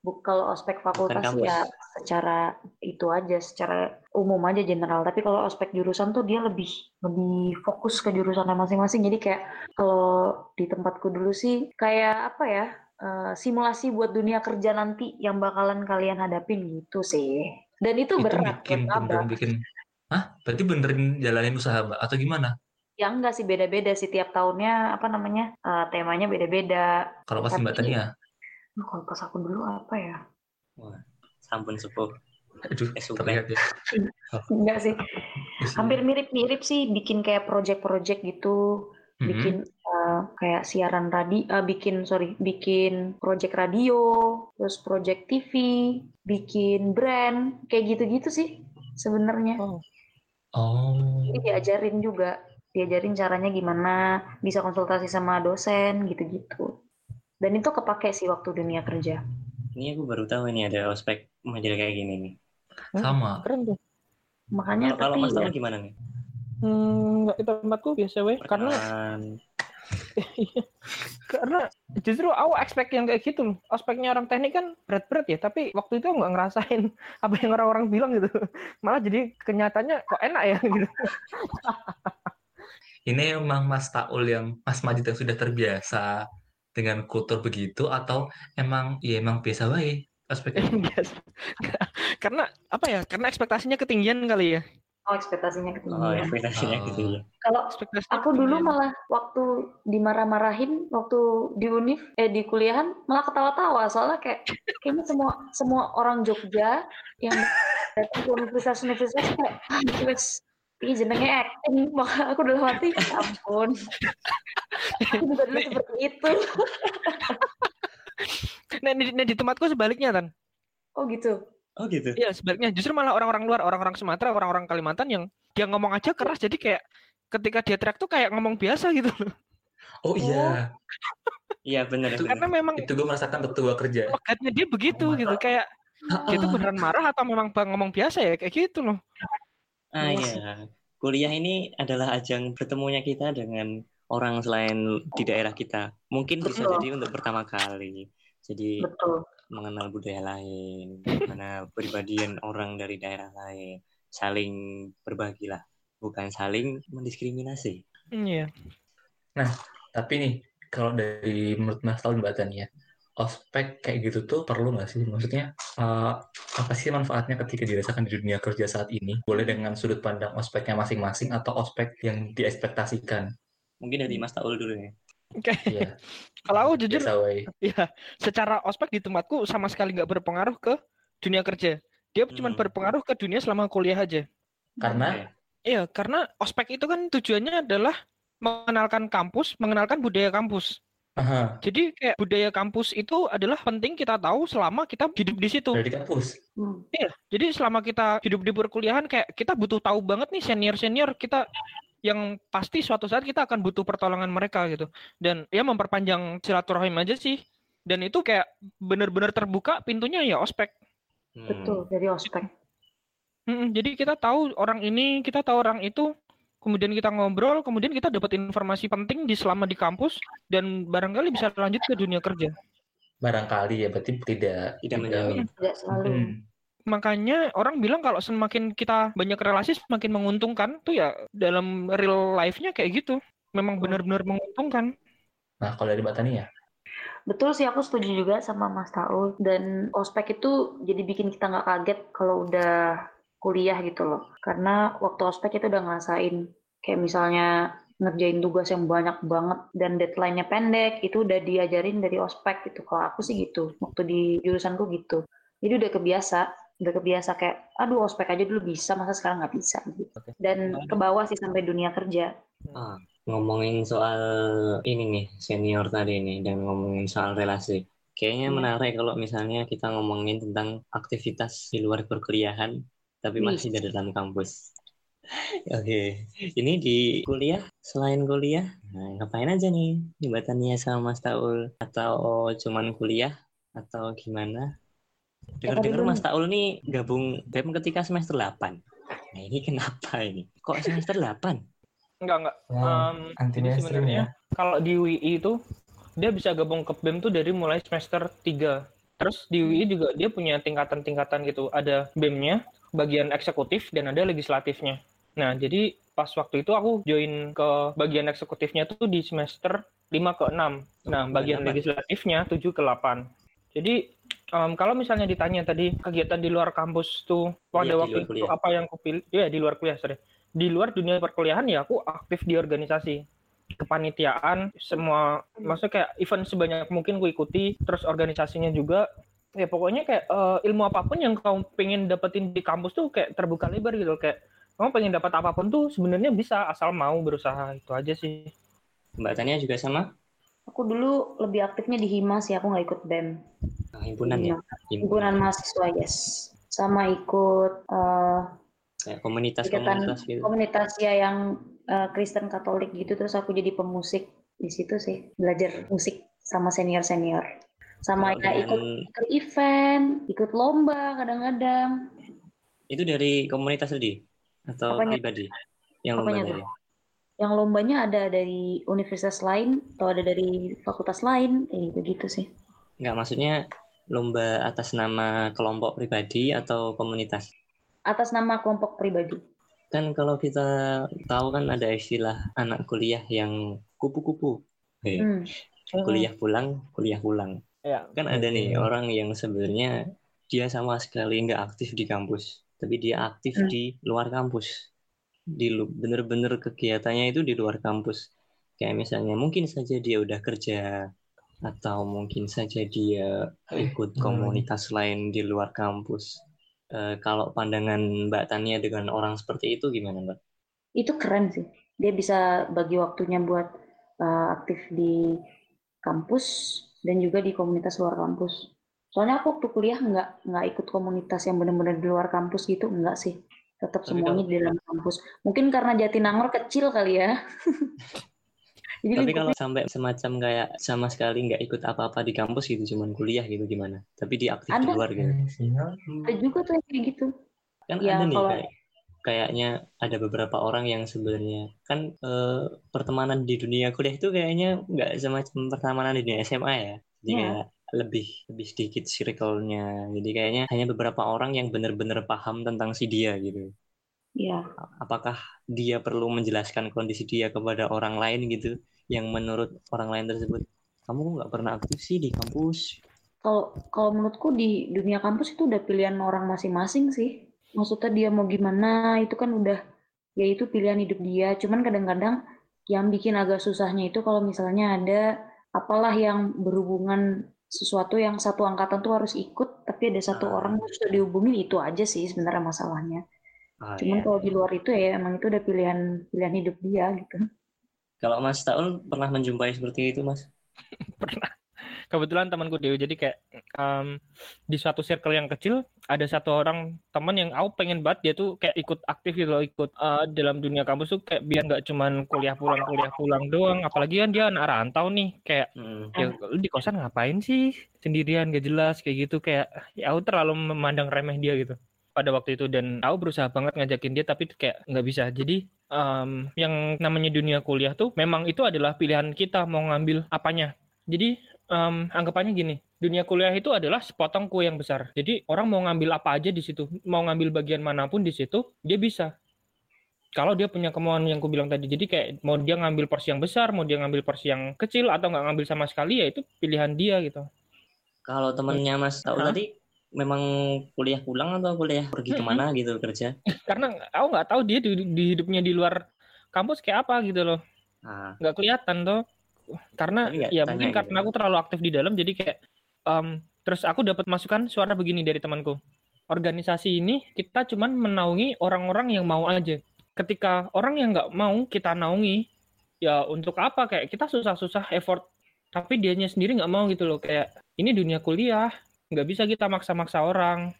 E: Bu, kalau ospek fakultas ya secara itu aja, secara umum aja general. Tapi kalau ospek jurusan tuh dia lebih lebih fokus ke jurusannya masing-masing. Jadi kayak kalau di tempatku dulu sih kayak apa ya eh, simulasi buat dunia kerja nanti yang bakalan kalian hadapin gitu sih. Dan itu,
C: Itu
E: berat
C: bikin,
E: buat
C: beneran
E: abang.
C: bikin, Hah? Berarti benerin jalanin usaha, Mbak? Atau gimana?
E: Ya enggak sih beda-beda sih tiap tahunnya apa namanya eh, temanya beda-beda.
C: Kalau pas Mbak Tania,
E: Duh, kalau pas aku dulu apa ya?
A: Wah, sampun sepuh.
C: aduh,
A: Eh,
C: terlihat ya.
E: Enggak sih. Hampir mirip-mirip sih bikin kayak project-project gitu Bikin eh, kayak siaran radio bikin sorry bikin project radio terus project TV bikin brand kayak gitu-gitu sih sebenarnya
C: Oh,
E: jadi diajarin juga diajarin caranya gimana bisa konsultasi sama dosen gitu-gitu dan itu kepake sih waktu dunia kerja
A: Ini aku baru tahu ini ada ospek model kayak gini nih.
C: sama.
D: Keren tuh.
E: makanya
A: Kalau kalau Mas
E: ya,
A: gimana nih?
D: Hmm, nggak di tempatku biasa weh. Karena karena justru aku expect yang kayak gitu loh. Aspeknya orang teknik kan berat-berat ya, tapi waktu itu nggak ngerasain apa yang orang-orang bilang gitu. Malah jadi kenyataannya kok enak ya gitu.
C: Ini emang Mas Taul yang Mas Majid yang sudah terbiasa dengan kultur begitu atau emang ya emang biasa baik aspeknya?
D: Biasa. Karena apa ya? Karena ekspektasinya ketinggian kali ya.
E: Oh ekspektasinya
A: Oh,
E: ketinggian
A: ekspektasinya
C: Oh.
A: gitu ya.
E: kalau Aku dulu malah waktu dimarah-marahin waktu di univ eh di kuliahan malah ketawa-tawa. Soalnya kayak kayaknya semua semua orang Jogja yang datang ke universitas-universitas kayak ah itu wes ini jenenge acting. Maka aku udah mati. Ya ampun. Aku juga dulu seperti itu.
D: Nah, di, nah, di tempatku sebaliknya kan.
E: oh gitu
A: Oh gitu.
D: Iya, sebaliknya justru malah orang-orang luar, orang-orang Sumatera, orang-orang Kalimantan yang dia ngomong aja keras jadi kayak ketika dia teriak tuh kayak ngomong biasa gitu loh.
C: Oh iya,
A: Iya benar.
C: Itu
D: Karena memang
C: itu gue merasakan ketua kerja.
D: logatnya dia begitu gitu kayak dia tuh beneran marah atau memang bang ngomong biasa ya kayak gitu loh.
A: Ah
E: Iya.
A: Kuliah ini adalah ajang bertemunya kita dengan orang selain di daerah kita. Mungkin bisa
E: Betul.
A: jadi untuk pertama kali. Jadi
E: betul
A: mengenal budaya lain, mana pribadian orang dari daerah lain, saling berbagi lah, bukan saling mendiskriminasi.
D: Iya.
C: Tapi nih, kalau dari menurut Mas Taul Mbak Tania, ospek kayak gitu tuh perlu nggak sih? Maksudnya eh, apa sih manfaatnya ketika dirasakan di dunia kerja saat ini? Boleh dengan sudut pandang ospeknya masing-masing atau ospek yang diekspektasikan?
A: Mungkin dari Mas Taul dulu ya.
D: Oke.
C: Iya,
D: Kalau aku jujur ya secara ospek di tempatku sama sekali nggak berpengaruh ke dunia kerja. Dia cuma
A: Hmm.
D: berpengaruh ke dunia selama kuliah aja.
C: Karena.
D: Iya, karena ospek itu kan tujuannya adalah mengenalkan kampus, mengenalkan budaya kampus.
C: aha,
D: Jadi kayak budaya kampus itu adalah penting kita tahu selama kita hidup di situ.
C: dari kampus.
E: Hmm.
D: Iya, jadi selama kita hidup di perkuliahan kayak kita butuh tahu banget nih senior-senior kita yang pasti suatu saat kita akan butuh pertolongan mereka gitu. Dan ya memperpanjang silaturahim aja sih. Dan itu kayak benar-benar terbuka pintunya ya ospek.
A: Hmm.
E: betul dari ospek
D: Mm-mm, jadi kita tahu orang ini, kita tahu orang itu, kemudian kita ngobrol, kemudian kita dapat informasi penting di selama di kampus dan barangkali bisa lanjut ke dunia kerja.
C: Barangkali ya, berarti tidak
A: Tidak menjamin.
E: tidak selalu
C: Hmm.
D: Makanya orang bilang kalau semakin kita banyak relasi semakin menguntungkan tuh ya dalam real life-nya kayak gitu. Memang benar-benar menguntungkan.
C: Nah, kalau dari Mbak Tania,
E: Betul sih, aku setuju juga sama Mas Taul. Dan ospek itu jadi bikin kita nggak kaget kalau udah kuliah gitu loh. Karena waktu ospek itu udah ngerasain kayak misalnya ngerjain tugas yang banyak banget dan deadline-nya pendek, itu udah diajarin dari ospek gitu. Kalau aku sih gitu, waktu di jurusanku gitu. Jadi udah kebiasa, udah kebiasa kayak, aduh ospek aja dulu bisa, masa sekarang nggak bisa gitu.
C: Oke.
E: Dan ke bawah sih sampai dunia kerja.
A: Ah, ngomongin soal ini nih senior tadi nih dan ngomongin soal relasi. Kayaknya
E: Iya.
A: menarik kalau misalnya kita ngomongin tentang aktivitas di luar perkuliahan tapi
E: Wih.
A: masih di dalam kampus. Oke, ini di kuliah selain kuliah, nah, ngapain aja nih jembatannya sama Mas Taul atau cuman kuliah atau gimana? Dengar-dengar Mas Taul nih gabung BEM ketika semester 8. Nah, ini kenapa ini? Kok semester 8?
D: Enggak, enggak. Jadi
C: mainstream
D: sebenarnya
C: ya.
D: kalau di UI itu dia bisa gabung ke BEM tuh dari mulai semester 3. Terus di UI juga dia punya tingkatan-tingkatan gitu. Ada BEM-nya, bagian eksekutif dan ada legislatifnya. Nah, jadi pas waktu itu aku join ke bagian eksekutifnya tuh di semester 5 ke 6. Nah, bagian legislatifnya 7 ke 8. Jadi em, kalau misalnya ditanya tadi kegiatan di luar kampus tuh pada
A: Iya, di
D: waktu itu
A: kuliah.
D: apa yang kupilih? Ya, di luar kuliah, sorry di luar dunia perkuliahan ya aku aktif di organisasi kepanitiaan semua maksudnya kayak event sebanyak mungkin ku ikuti terus organisasinya juga ya pokoknya kayak eh, ilmu apa pun yang kamu pengen dapetin di kampus tuh kayak terbuka lebar gitu kayak kamu pengen dapat apa pun tuh sebenarnya bisa asal mau berusaha itu aja sih
A: Mbak Tania juga sama?
E: Aku dulu lebih aktifnya di HIMA sih, aku nggak ikut BEM.
A: Ah, himpunan ya?
E: Himpunan mahasiswa, yes. Sama ikut eh,
A: Kayak
E: ikatan
A: komunitas-komunitas gitu.
E: komunitas ya yang eh, Kristen Katolik gitu, terus aku jadi pemusik di situ sih, belajar musik sama senior-senior. Sama
A: Kalau
E: ya ikut,
A: dengan-
E: ikut event, ikut lomba kadang-kadang.
A: Itu dari komunitas tadi? Atau
E: Apanya?
A: pribadi? Yang
E: Apanya
A: lomba?
E: Yang lombanya ada dari universitas lain atau ada dari fakultas lain, kayak gitu-gitu sih.
A: Enggak, maksudnya lomba atas nama kelompok pribadi atau komunitas?
E: Atas nama kelompok pribadi.
A: Kan kalau kita tahu kan ada istilah anak kuliah yang kupu-kupu. Hei,
E: Hmm.
A: kuliah pulang, kuliah pulang.
D: ya
A: Kan ada nih
C: Hmm.
A: orang yang sebenarnya dia sama sekali nggak aktif di kampus, tapi dia aktif
E: Hmm.
A: di luar kampus. Di lu- bener-bener kegiatannya itu di luar kampus. Kayak misalnya mungkin saja dia udah kerja atau mungkin saja dia ikut
C: Hmm.
A: komunitas lain di luar kampus. Eh, kalau pandangan Mbak Tania dengan orang seperti itu gimana Mbak?
E: Itu keren sih. Dia bisa bagi waktunya buat uh, aktif di kampus dan juga di komunitas luar kampus. Soalnya aku waktu kuliah nggak nggak ikut komunitas yang benar-benar di luar kampus gitu, enggak sih. Tetap
A: Tapi
E: semuanya di dalam kampus. Mungkin karena Jatinangor kecil kali ya. Jadi
A: Tapi kalau sampai semacam kayak sama sekali nggak ikut apa-apa di kampus gitu, cuman kuliah gitu gimana? Tapi dia aktif di
E: Ada.
A: luar gitu.
E: ada juga tuh yang kayak gitu.
A: Kan
E: Ya,
A: ada nih
E: kalau-
A: kayak kayaknya ada beberapa orang yang sebenarnya kan eh, pertemanan di dunia kuliah itu kayaknya nggak semacam pertemanan di dunia SMA ya. Jadi
E: Ya.
A: kayak lebih lebih sedikit circle-nya. Jadi kayaknya hanya beberapa orang yang benar-benar paham tentang si dia gitu.
E: Ya,
A: Apakah dia perlu menjelaskan kondisi dia kepada orang lain gitu yang menurut orang lain tersebut kamu nggak pernah aktif sih di kampus?
E: kalau kalau menurutku di dunia kampus itu udah pilihan orang masing-masing sih. Maksudnya dia mau gimana itu kan udah ya itu pilihan hidup dia. Cuman kadang-kadang yang bikin agak susahnya itu kalau misalnya ada apalah yang berhubungan sesuatu yang satu angkatan tuh harus ikut, tapi ada satu
A: Ah.
E: orang yang sudah dihubungin itu aja sih sebenarnya masalahnya.
A: Ah,
E: Cuman
A: ya.
E: kalau di luar itu ya emang itu udah pilihan pilihan hidup dia gitu.
A: Kalau Mas Taul pernah menjumpai seperti itu, Mas?
D: pernah kebetulan temanku Dewi. Jadi kayak em, di suatu circle yang kecil ada satu orang teman yang aku pengen banget dia tuh kayak ikut aktif gitu loh ikut eh, dalam dunia kampus tuh kayak biar nggak cuman kuliah pulang kuliah pulang doang. Apalagi kan dia anak rantau nih kayak
A: Hmm.
D: ya lu di kosan ngapain sih? Sendirian gak jelas kayak gitu. Kayak ya aku terlalu memandang remeh dia gitu pada waktu itu. Dan aku berusaha banget ngajakin dia tapi kayak nggak bisa. Jadi em, yang namanya dunia kuliah tuh memang itu adalah pilihan kita mau ngambil apanya. Jadi em, anggapannya gini dunia kuliah itu adalah sepotong kue yang besar jadi orang mau ngambil apa aja di situ mau ngambil bagian mana pun di situ dia bisa kalau dia punya kemauan yang ku bilang tadi jadi kayak mau dia ngambil porsi yang besar mau dia ngambil porsi yang kecil atau nggak ngambil sama sekali ya itu pilihan dia gitu
A: Kalau temennya Mas Taul
D: Hah?
A: tadi memang kuliah pulang atau kuliah pergi
D: Mm-mm.
A: ke mana gitu kerja?
D: karena aku nggak tahu dia di, di hidupnya di luar kampus kayak apa gitu loh
A: Ah,
D: nggak kelihatan tuh karena ya
A: tanya
D: mungkin
A: gitu.
D: karena aku terlalu aktif di dalam jadi kayak em, Terus aku dapat masukan suara begini dari temanku. Organisasi ini kita cuman menaungi orang-orang yang mau aja. Ketika orang yang nggak mau kita naungi, ya untuk apa? Kayak kita susah-susah effort, tapi dianya sendiri nggak mau gitu loh. Kayak ini dunia kuliah, nggak bisa kita maksa-maksa orang.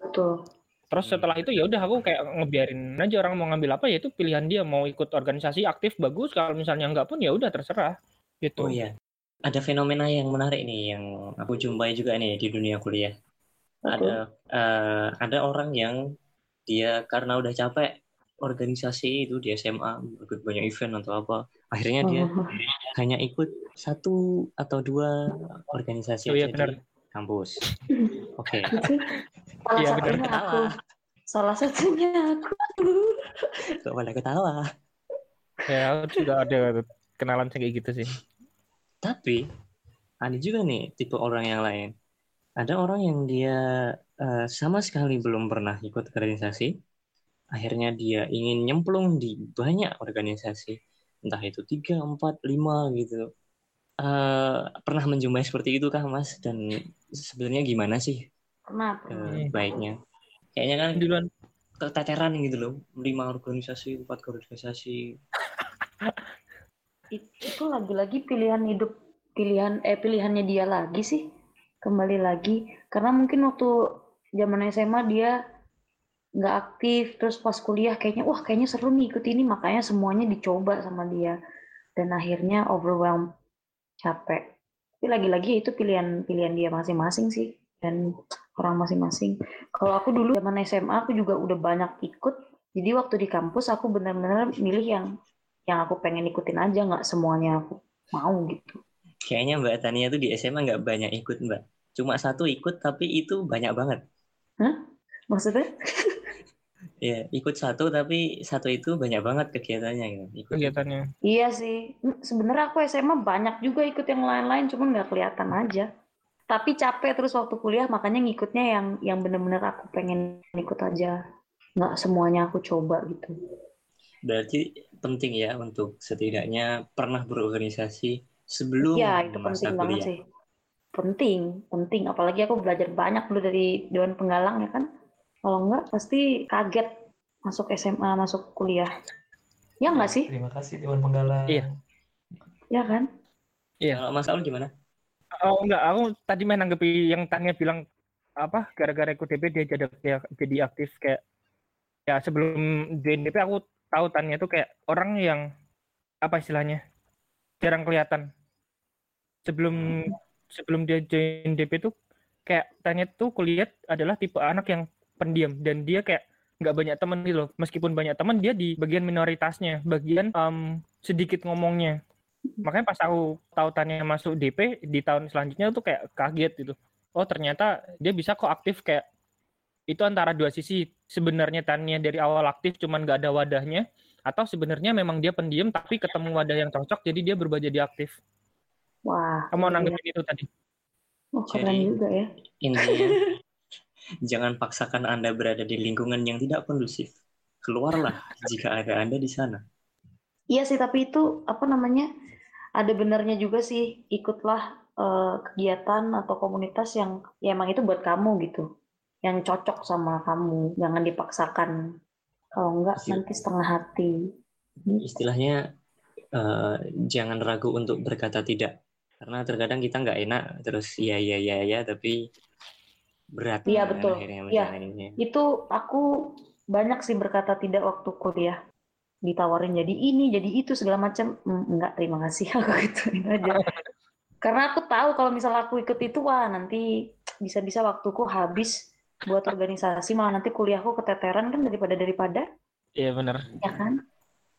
E: Betul.
D: Terus setelah itu ya udah aku kayak ngebiarin aja orang mau ngambil apa ya itu pilihan dia mau ikut organisasi aktif bagus kalau misalnya nggak pun ya udah terserah gitu.
A: Oh iya, ada fenomena yang menarik nih yang aku jumpai juga nih di dunia kuliah. Ada eh, ada orang yang dia karena udah capek organisasi itu di SMA ikut banyak event atau apa, akhirnya dia
E: Oh,
A: hanya ikut satu atau dua organisasi
D: Oh iya, benar.
A: di kampus. Oke.
E: itu salah
D: Iya, benar.
E: satunya aku.
A: Ketawa.
E: Salah satunya aku.
A: Kok pada ketawa?
D: Ya aku juga ada kenalan kayak gitu sih.
A: Tapi ada juga nih tipe orang yang lain. Ada orang yang dia eh, sama sekali belum pernah ikut organisasi. Akhirnya dia ingin nyemplung di banyak organisasi. Entah itu tiga, empat, lima gitu. Eh, pernah menjumpai seperti itu kah Mas? Dan sebenarnya gimana sih
E: Kenapa?
A: eh, baiknya? Kayaknya kan
D: Duluan.
A: keteteran gitu loh. Lima organisasi, empat organisasi.
E: It- itu lagi-lagi pilihan hidup pilihan eh pilihannya dia lagi sih. Kembali lagi. Karena mungkin waktu zaman SMA dia nggak aktif. Terus pas kuliah kayaknya wah kayaknya seru nih ikut ini. Makanya semuanya dicoba sama dia. Dan akhirnya overwhelmed capek. Tapi lagi-lagi itu pilihan pilihan dia masing-masing sih. Dan orang masing-masing. Kalau aku dulu zaman SMA aku juga udah banyak ikut. Jadi waktu di kampus aku benar-benar milih yang yang aku pengen ikutin aja nggak semuanya aku mau gitu
A: Kayaknya Mbak Tania tuh di SMA nggak banyak ikut Mbak. Cuma satu ikut tapi itu banyak banget.
E: maksudnya
A: Ya, ikut satu tapi satu itu banyak banget kegiatannya gitu. Ikut
D: kegiatannya.
E: iya sih sebenarnya aku SMA banyak juga ikut yang lain-lain cuman nggak kelihatan aja tapi capek terus waktu kuliah makanya ngikutnya yang yang bener-bener aku pengen ikut aja nggak semuanya aku coba gitu
A: Berarti penting ya untuk setidaknya pernah berorganisasi sebelum
E: Iya itu
A: masa
E: penting banget
A: kuliah.
E: sih penting penting apalagi aku belajar banyak dulu dari Dewan Penggalang ya kan kalau enggak pasti kaget masuk SMA masuk kuliah ya nggak sih
C: Terima kasih Dewan Penggalang.
D: Iya.
E: ya kan
D: Iya.
A: Kalau Mas Aul gimana?
D: Oh enggak, aku tadi main nanggepi yang Tania bilang apa gara-gara ikut DP dia jadi dia jadi aktif kayak ya sebelum join DP aku tahu Tania tuh kayak orang yang apa istilahnya jarang kelihatan. Sebelum sebelum dia join DP tuh kayak Tania tuh kuliah adalah tipe anak yang pendiam. Dan dia kayak nggak banyak teman gitu loh. Meskipun banyak teman dia di bagian minoritasnya. Bagian em, sedikit ngomongnya. Makanya pas aku tahu Tania masuk DP di tahun selanjutnya tuh kayak kaget gitu. Oh ternyata dia bisa kok aktif kayak itu antara dua sisi sebenarnya Tania dari awal aktif cuman nggak ada wadahnya atau sebenarnya memang dia pendiam tapi ketemu wadah yang cocok jadi dia berubah jadi aktif
E: wah
D: kamu
E: iya.
D: nanggepin itu tadi
E: oh, keren
A: Jadi-
E: juga ya
A: Intinya jangan paksakan Anda berada di lingkungan yang tidak kondusif. Keluarlah jika ada Anda di sana.
E: Iya sih, tapi itu apa namanya? Ada benernya juga sih, ikutlah eh, kegiatan atau komunitas yang ya emang itu buat kamu gitu. Yang cocok sama kamu, jangan dipaksakan. Kalau enggak
A: Iya.
E: nanti setengah hati.
A: Istilahnya eh, jangan ragu untuk berkata tidak. Karena terkadang kita nggak enak terus iya iya iya iya tapi berat
E: Iya,
A: kan
E: betul. Iya. Itu aku banyak sih berkata tidak waktu kuliah. Ditawarin jadi ini, jadi itu segala macam. "Hmm, enggak, terima kasih aku gituin aja. Karena aku tahu kalau misalnya aku ikut itu wah nanti bisa-bisa waktuku habis buat organisasi malah nanti kuliahku keteteran kan daripada daripada
D: iya benar
E: ya kan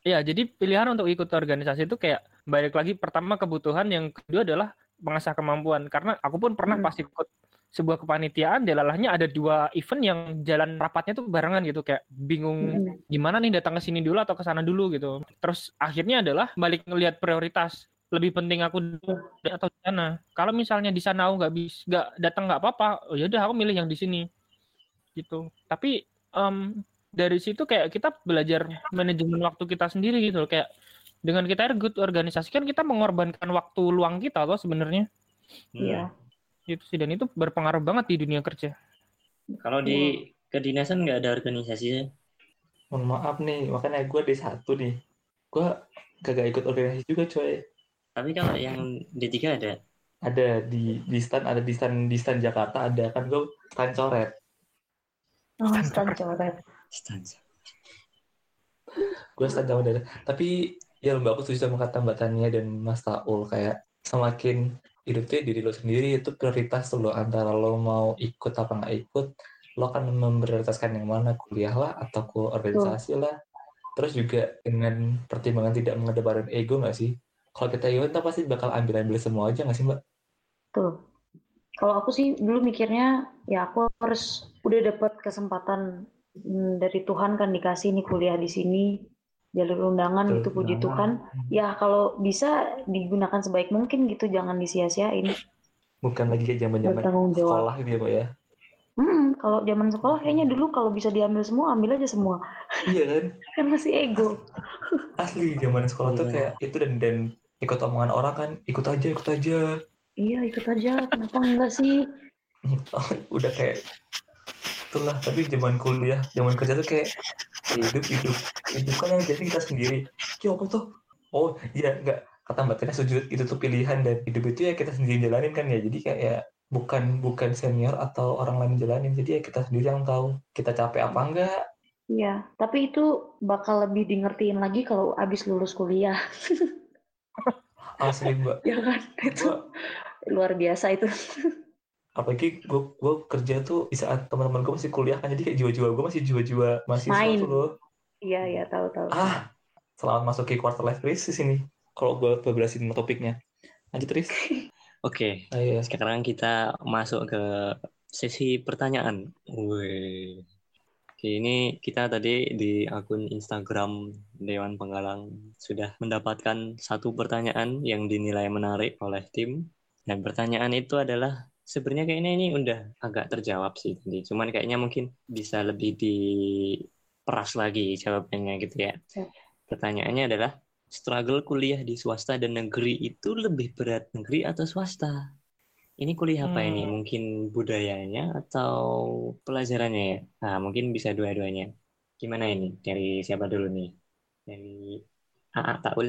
D: Iya, jadi pilihan untuk ikut organisasi itu kayak balik lagi pertama kebutuhan, yang kedua adalah mengasah kemampuan. Karena aku pun pernah
E: Hmm.
D: pas ikut sebuah kepanitiaan, delalahnya ada dua event yang jalan rapatnya tuh barengan gitu, kayak bingung
E: Mm-mm.
D: gimana nih datang ke sini dulu atau ke sana dulu gitu. Terus akhirnya adalah balik ngelihat prioritas. Lebih penting aku di- atau di sana. Kalau misalnya di sana aku nggak bisa nggak datang nggak apa-apa, oh yaudah aku milih yang di sini. Gitu. Tapi em, dari situ kayak kita belajar manajemen waktu kita sendiri gitu loh. Kayak dengan kita ikut organisasi kan kita mengorbankan waktu luang kita loh sebenarnya.
A: Hmm.
E: Iya.
D: Itu sih dan itu berpengaruh banget di dunia kerja.
A: Kalau di kedinasan nggak ada organisasi ya?
C: Mohon maaf nih, makanya gue di satu nih. Gue kagak ikut organisasi juga coy.
A: Tapi kalau yang D3 ada.
C: Ada di di stand, ada di stand di stand Jakarta ada kan gue stand.
E: Oh, stand.
A: Stanza.
C: gue stand dari tapi ya mbak aku setuju sama kata mbak Tania dan Mas Taul kayak semakin hidup tuh diri lo sendiri itu prioritas lo antara lo mau ikut apa nggak ikut lo akan memprioritaskan yang mana kuliah lah atau ke organisasi lah terus juga dengan pertimbangan tidak mengedepankan ego nggak sih kalau kita ego kita pasti bakal ambil ambil semua aja nggak sih mbak
E: Tuh. Kalau aku sih dulu mikirnya ya aku harus udah dapat kesempatan hmm, dari Tuhan kan dikasih nih kuliah di sini jalur undangan gitu puji
C: undangan.
E: Tuhan. Ya kalau bisa digunakan sebaik mungkin gitu jangan disia-siain.
C: bukan lagi kayak zaman zaman sekolah gitu ya mbak ya
E: Hmm, kalau zaman sekolah kayaknya dulu kalau bisa diambil semua ambil aja semua.
C: iya kan
E: Kan masih ego.
C: asli zaman sekolah tuh
A: Iya.
C: kayak itu dan dan ikut omongan orang kan ikut aja ikut aja
E: Iya ikut aja. Kenapa enggak sih?
C: udah kayak itulah tapi zaman kuliah zaman kerja tuh kayak hidup hidup. Hidup kan yang jadi kita sendiri. Ya apa tuh? Oh iya enggak. Kata mbak Tina setuju itu tuh pilihan dan hidup itu ya kita sendiri jalanin kan ya. Jadi kayak ya bukan bukan senior atau orang lain jalanin. Jadi ya kita sendiri yang tahu kita capek apa enggak.
E: Iya, tapi itu bakal lebih di ngertiin lagi kalau abis lulus kuliah.
C: asli mbak
E: ya kan? Itu
C: Gua-
E: luar biasa itu.
C: apalagi gue gue kerja tuh di saat teman-teman gue masih kuliah kan jadi kayak jiwa-jiwa gue masih jiwa-jiwa mahasiswa
E: Main.
C: tuh loh
E: Iya, iya, tahu-tahu.
C: ah selamat masuk ke quarter life crisis ini kalau gue beberasin topiknya lanjut Tris
A: Oke,
C: Ayo.
A: sekarang kita masuk ke sesi pertanyaan. Wih. Ini kita tadi di akun Instagram Dewan Penggalang sudah mendapatkan satu pertanyaan yang dinilai menarik oleh tim. Dan pertanyaan itu adalah sebenarnya kayaknya ini udah agak terjawab sih tadi. Cuman kayaknya mungkin bisa lebih diperas lagi jawabannya gitu ya.
E: Siap.
A: Pertanyaannya adalah struggle kuliah di swasta dan negeri itu lebih berat negeri atau swasta? Ini kuliah apa ini?
D: Hmm.
A: Mungkin budayanya atau pelajarannya ya? Nah, mungkin bisa dua-duanya. Gimana ini? Dari siapa dulu nih? Dari AA Taul?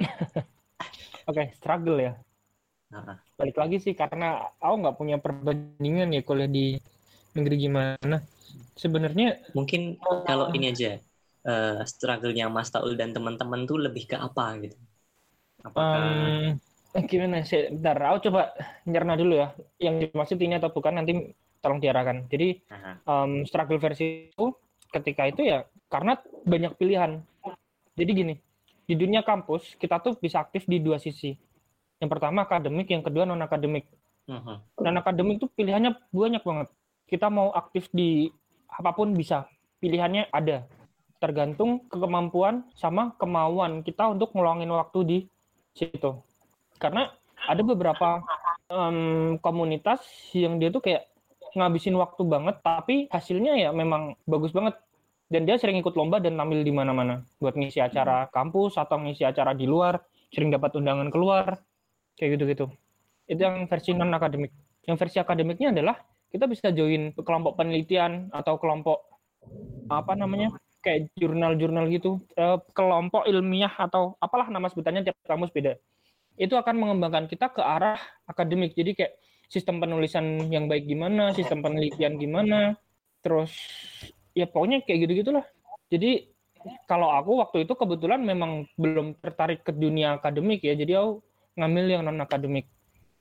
D: Oke, struggle ya.
A: AA.
D: Balik lagi sih karena aku nggak punya perbandingan ya kuliah di negeri gimana. Sebenarnya
A: Mungkin kalau ini aja, eh, struggle-nya Mas Taul dan teman-teman tuh lebih ke apa gitu? Apakah
D: eh, gimana sih? Bentar, aku coba nyerna dulu ya. Yang dimaksud ini atau bukan nanti tolong diarahkan. Jadi em, struggle versi itu ketika itu ya karena banyak pilihan. Jadi gini, di dunia kampus kita tuh bisa aktif di dua sisi. Yang pertama akademik, yang kedua non akademik.
A: Mhm.
D: Non akademik tuh pilihannya banyak banget. Kita mau aktif di apa pun bisa. Pilihannya ada. Tergantung ke kemampuan sama kemauan kita untuk ngeluangin waktu di situ. Karena ada beberapa em, komunitas yang dia tuh kayak ngabisin waktu banget, tapi hasilnya ya memang bagus banget. Dan dia sering ikut lomba dan tampil di mana-mana buat ngisi acara kampus atau ngisi acara di luar, sering dapat undangan keluar, kayak gitu-gitu. Itu yang versi non akademik. Yang versi akademiknya adalah kita bisa join kelompok penelitian atau kelompok apa namanya kayak jurnal-jurnal gitu, eh, kelompok ilmiah atau apalah nama sebutannya tiap kampus beda. Itu akan mengembangkan kita ke arah akademik. Jadi kayak sistem penulisan yang baik gimana, sistem penelitian gimana, terus ya pokoknya kayak gitu-gitulah. Jadi kalau aku waktu itu kebetulan memang belum tertarik ke dunia akademik ya, jadi aku ngambil yang non akademik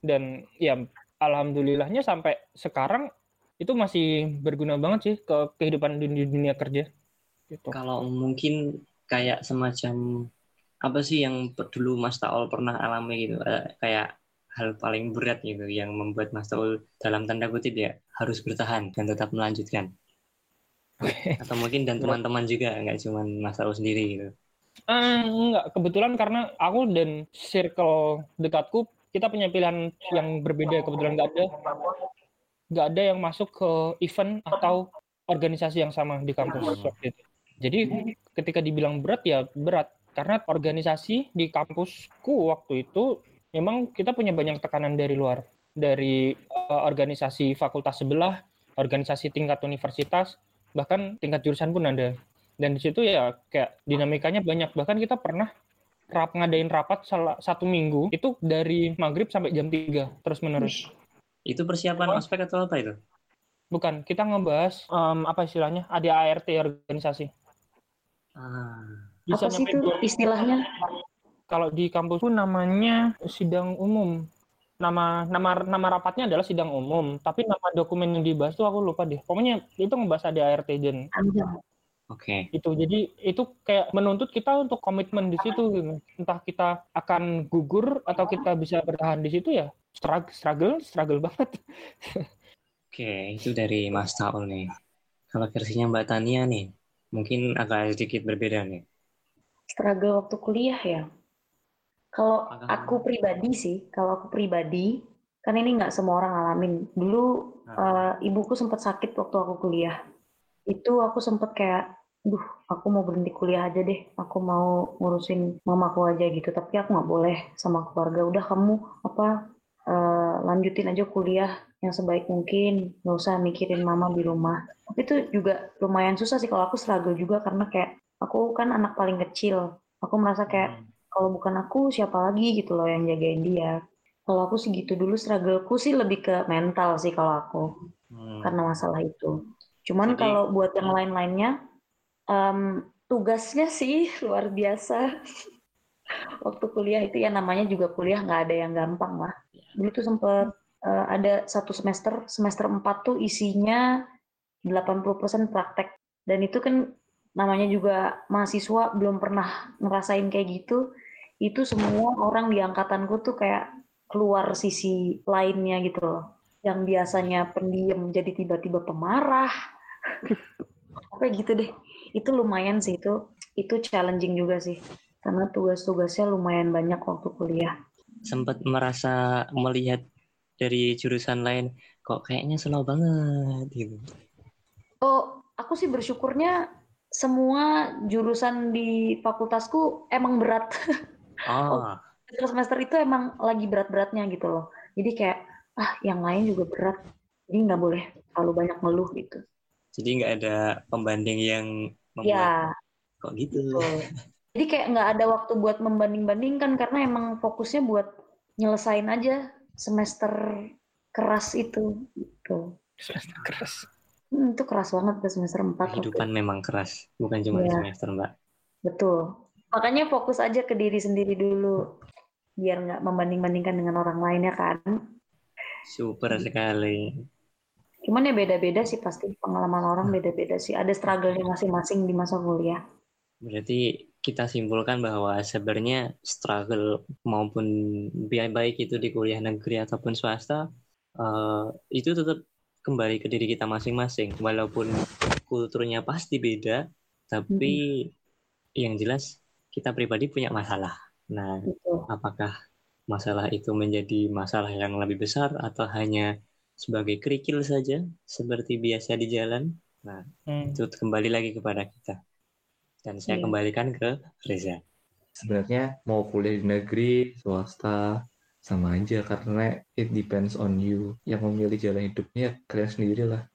D: dan ya alhamdulillahnya sampai sekarang itu masih berguna banget sih ke kehidupan di dunia kerja gitu.
A: Kalau mungkin kayak semacam apa sih yang dulu Mas Taul pernah alami gitu, eh, kayak hal paling berat gitu yang membuat Mas Taul dalam tanda kutip ya harus bertahan dan tetap melanjutkan. Atau mungkin dan teman-teman juga nggak cuma Mas Taul sendiri gitu.
D: Eh, enggak, kebetulan karena aku dan circle dekatku kita punya pilihan yang berbeda. Kebetulan nggak ada nggak ada yang masuk ke event atau organisasi yang sama di kampus waktu itu. Jadi ketika dibilang berat ya berat karena organisasi di kampusku waktu itu memang kita punya banyak tekanan dari luar dari eh, organisasi fakultas sebelah, organisasi tingkat universitas, bahkan tingkat jurusan pun ada. Dan di situ ya kayak dinamikanya banyak. Bahkan kita pernah rap ngadain rapat salah satu minggu itu dari maghrib sampai jam 3 terus menerus.
A: Itu persiapan
D: Oh.
A: ospek atau apa itu?
D: Bukan, kita ngebahas em, apa istilahnya? ADART organisasi.
A: Ah,
E: Apa sih
D: nyampe
E: itu istilahnya?
D: Kalau di kampusku namanya sidang umum. Nama nama nama rapatnya adalah sidang umum, tapi nama dokumen yang dibahas tuh aku lupa deh. Pokoknya itu ngebahas ADART dan
E: Panjang.
A: oke.
D: itu. Jadi itu kayak menuntut kita untuk komitmen di situ. gitu. Entah kita akan gugur atau kita bisa bertahan di situ ya. Struggle, struggle, struggle banget.
A: Oke, itu dari Mas Taul nih. Kalau versinya Mbak Tania nih, mungkin agak sedikit berbeda nih.
E: Struggle waktu kuliah ya. Kalau aku pribadi sih, kalau aku pribadi, kan ini nggak semua orang ngalamin. Dulu eh, ibuku sempat sakit waktu aku kuliah. Itu aku sempat kayak, duh, aku mau berhenti kuliah aja deh. Aku mau ngurusin mamaku aja gitu. Tapi aku nggak boleh sama keluarga. Udah kamu apa eh, lanjutin aja kuliah yang sebaik mungkin. Nggak usah mikirin mama di rumah. Tapi itu juga lumayan susah sih kalau aku struggle juga karena kayak aku kan anak paling kecil. Aku merasa kayak kalau bukan aku siapa lagi gitu loh yang jagain dia. Kalau aku sih gitu dulu struggleku sih lebih ke mental sih kalau aku
A: Hmm,
E: karena masalah itu. Cuman
A: Jadi-
E: kalau buat yang lain-lainnya em, tugasnya sih luar biasa. Waktu kuliah itu ya namanya juga kuliah nggak ada yang gampang lah. Dulu tuh sempet eh, ada satu semester, semester 4 tuh isinya 80% praktek. Dan itu kan namanya juga mahasiswa belum pernah ngerasain kayak gitu. Itu semua orang di angkatanku tuh kayak keluar sisi lainnya gitu loh. Yang biasanya pendiam jadi tiba-tiba pemarah. Kayak gitu deh. Itu lumayan sih itu itu challenging juga sih. Karena tugas-tugasnya lumayan banyak waktu kuliah.
A: sempat merasa melihat dari jurusan lain, kok kayaknya slow banget gitu.
E: Oh, aku sih bersyukurnya semua jurusan di fakultasku emang berat.
A: Oh,
E: semester itu emang lagi berat-beratnya gitu loh. Jadi kayak ah yang lain juga berat. Jadi nggak boleh terlalu banyak ngeluh gitu.
A: jadi nggak ada pembanding yang membuat
E: Ya,
A: kok gitu.
E: betul. Jadi kayak nggak ada waktu buat membanding-bandingkan karena emang fokusnya buat nyelesain aja semester keras itu. Gitu.
D: Semester keras.
E: Hmm, itu keras banget tuh semester 4 waktu
A: Kehidupan memang keras, bukan cuma di
E: Iya.
A: semester, Mbak.
E: Betul. Makanya fokus aja ke diri sendiri dulu. Biar nggak membanding-bandingkan dengan orang lain ya kan.
A: Super sekali.
E: Cuman ya beda-beda sih pasti. Pengalaman orang beda-beda sih. Ada struggle-nya masing-masing di masa kuliah.
A: Berarti kita simpulkan bahwa sebenarnya struggle maupun biaya baik itu di kuliah negeri ataupun swasta eh, itu tetap kembali ke diri kita masing-masing walaupun kulturnya pasti beda tapi yang jelas kita pribadi punya masalah. Nah,
E: Gitu.
A: apakah masalah itu menjadi masalah yang lebih besar atau hanya sebagai kerikil saja seperti biasa di jalan? Nah,
D: Hmm.
A: itu kembali lagi kepada kita. Dan saya
E: Iya.
A: kembalikan ke Reza.
C: sebenarnya mau kuliah di negeri, swasta, sama aja karena it depends on you. Yang memilih jalan hidupnya ya kalian sendiri lah.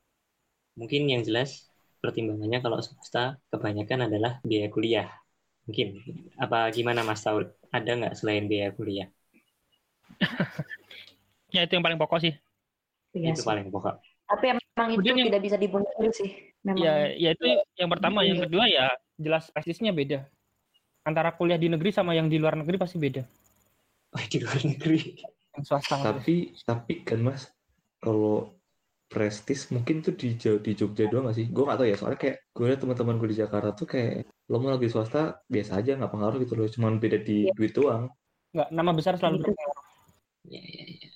A: Mungkin yang jelas pertimbangannya kalau swasta kebanyakan adalah biaya kuliah. Mungkin. Apa gimana Mas Taul? Ada nggak selain biaya kuliah?
D: Ya itu yang paling pokok sih.
E: Iya
A: itu
E: sih.
A: paling pokok.
E: Tapi emang itu
D: Kemudian yang-
E: tidak bisa dibungkiri sih. Memang.
D: Ya, ya itu yang pertama. Yang
E: Iya.
D: kedua ya jelas prestisnya beda. Antara kuliah di negeri sama yang di luar negeri pasti beda.
A: Oh, di luar negeri.
D: Yang swasta. maksudnya.
C: Tapi tapi kan mas, kalau prestis mungkin tuh di di Jogja doang gak sih? Gue gak tau ya, soalnya kayak gue liat teman-teman gue di Jakarta tuh kayak lo mau lagi swasta biasa aja nggak pengaruh gitu loh, cuman beda di
E: Iya.
C: duit doang.
D: Nggak, nama besar selalu
E: Gitu.
D: berpengaruh.
A: Ya, ya, ya.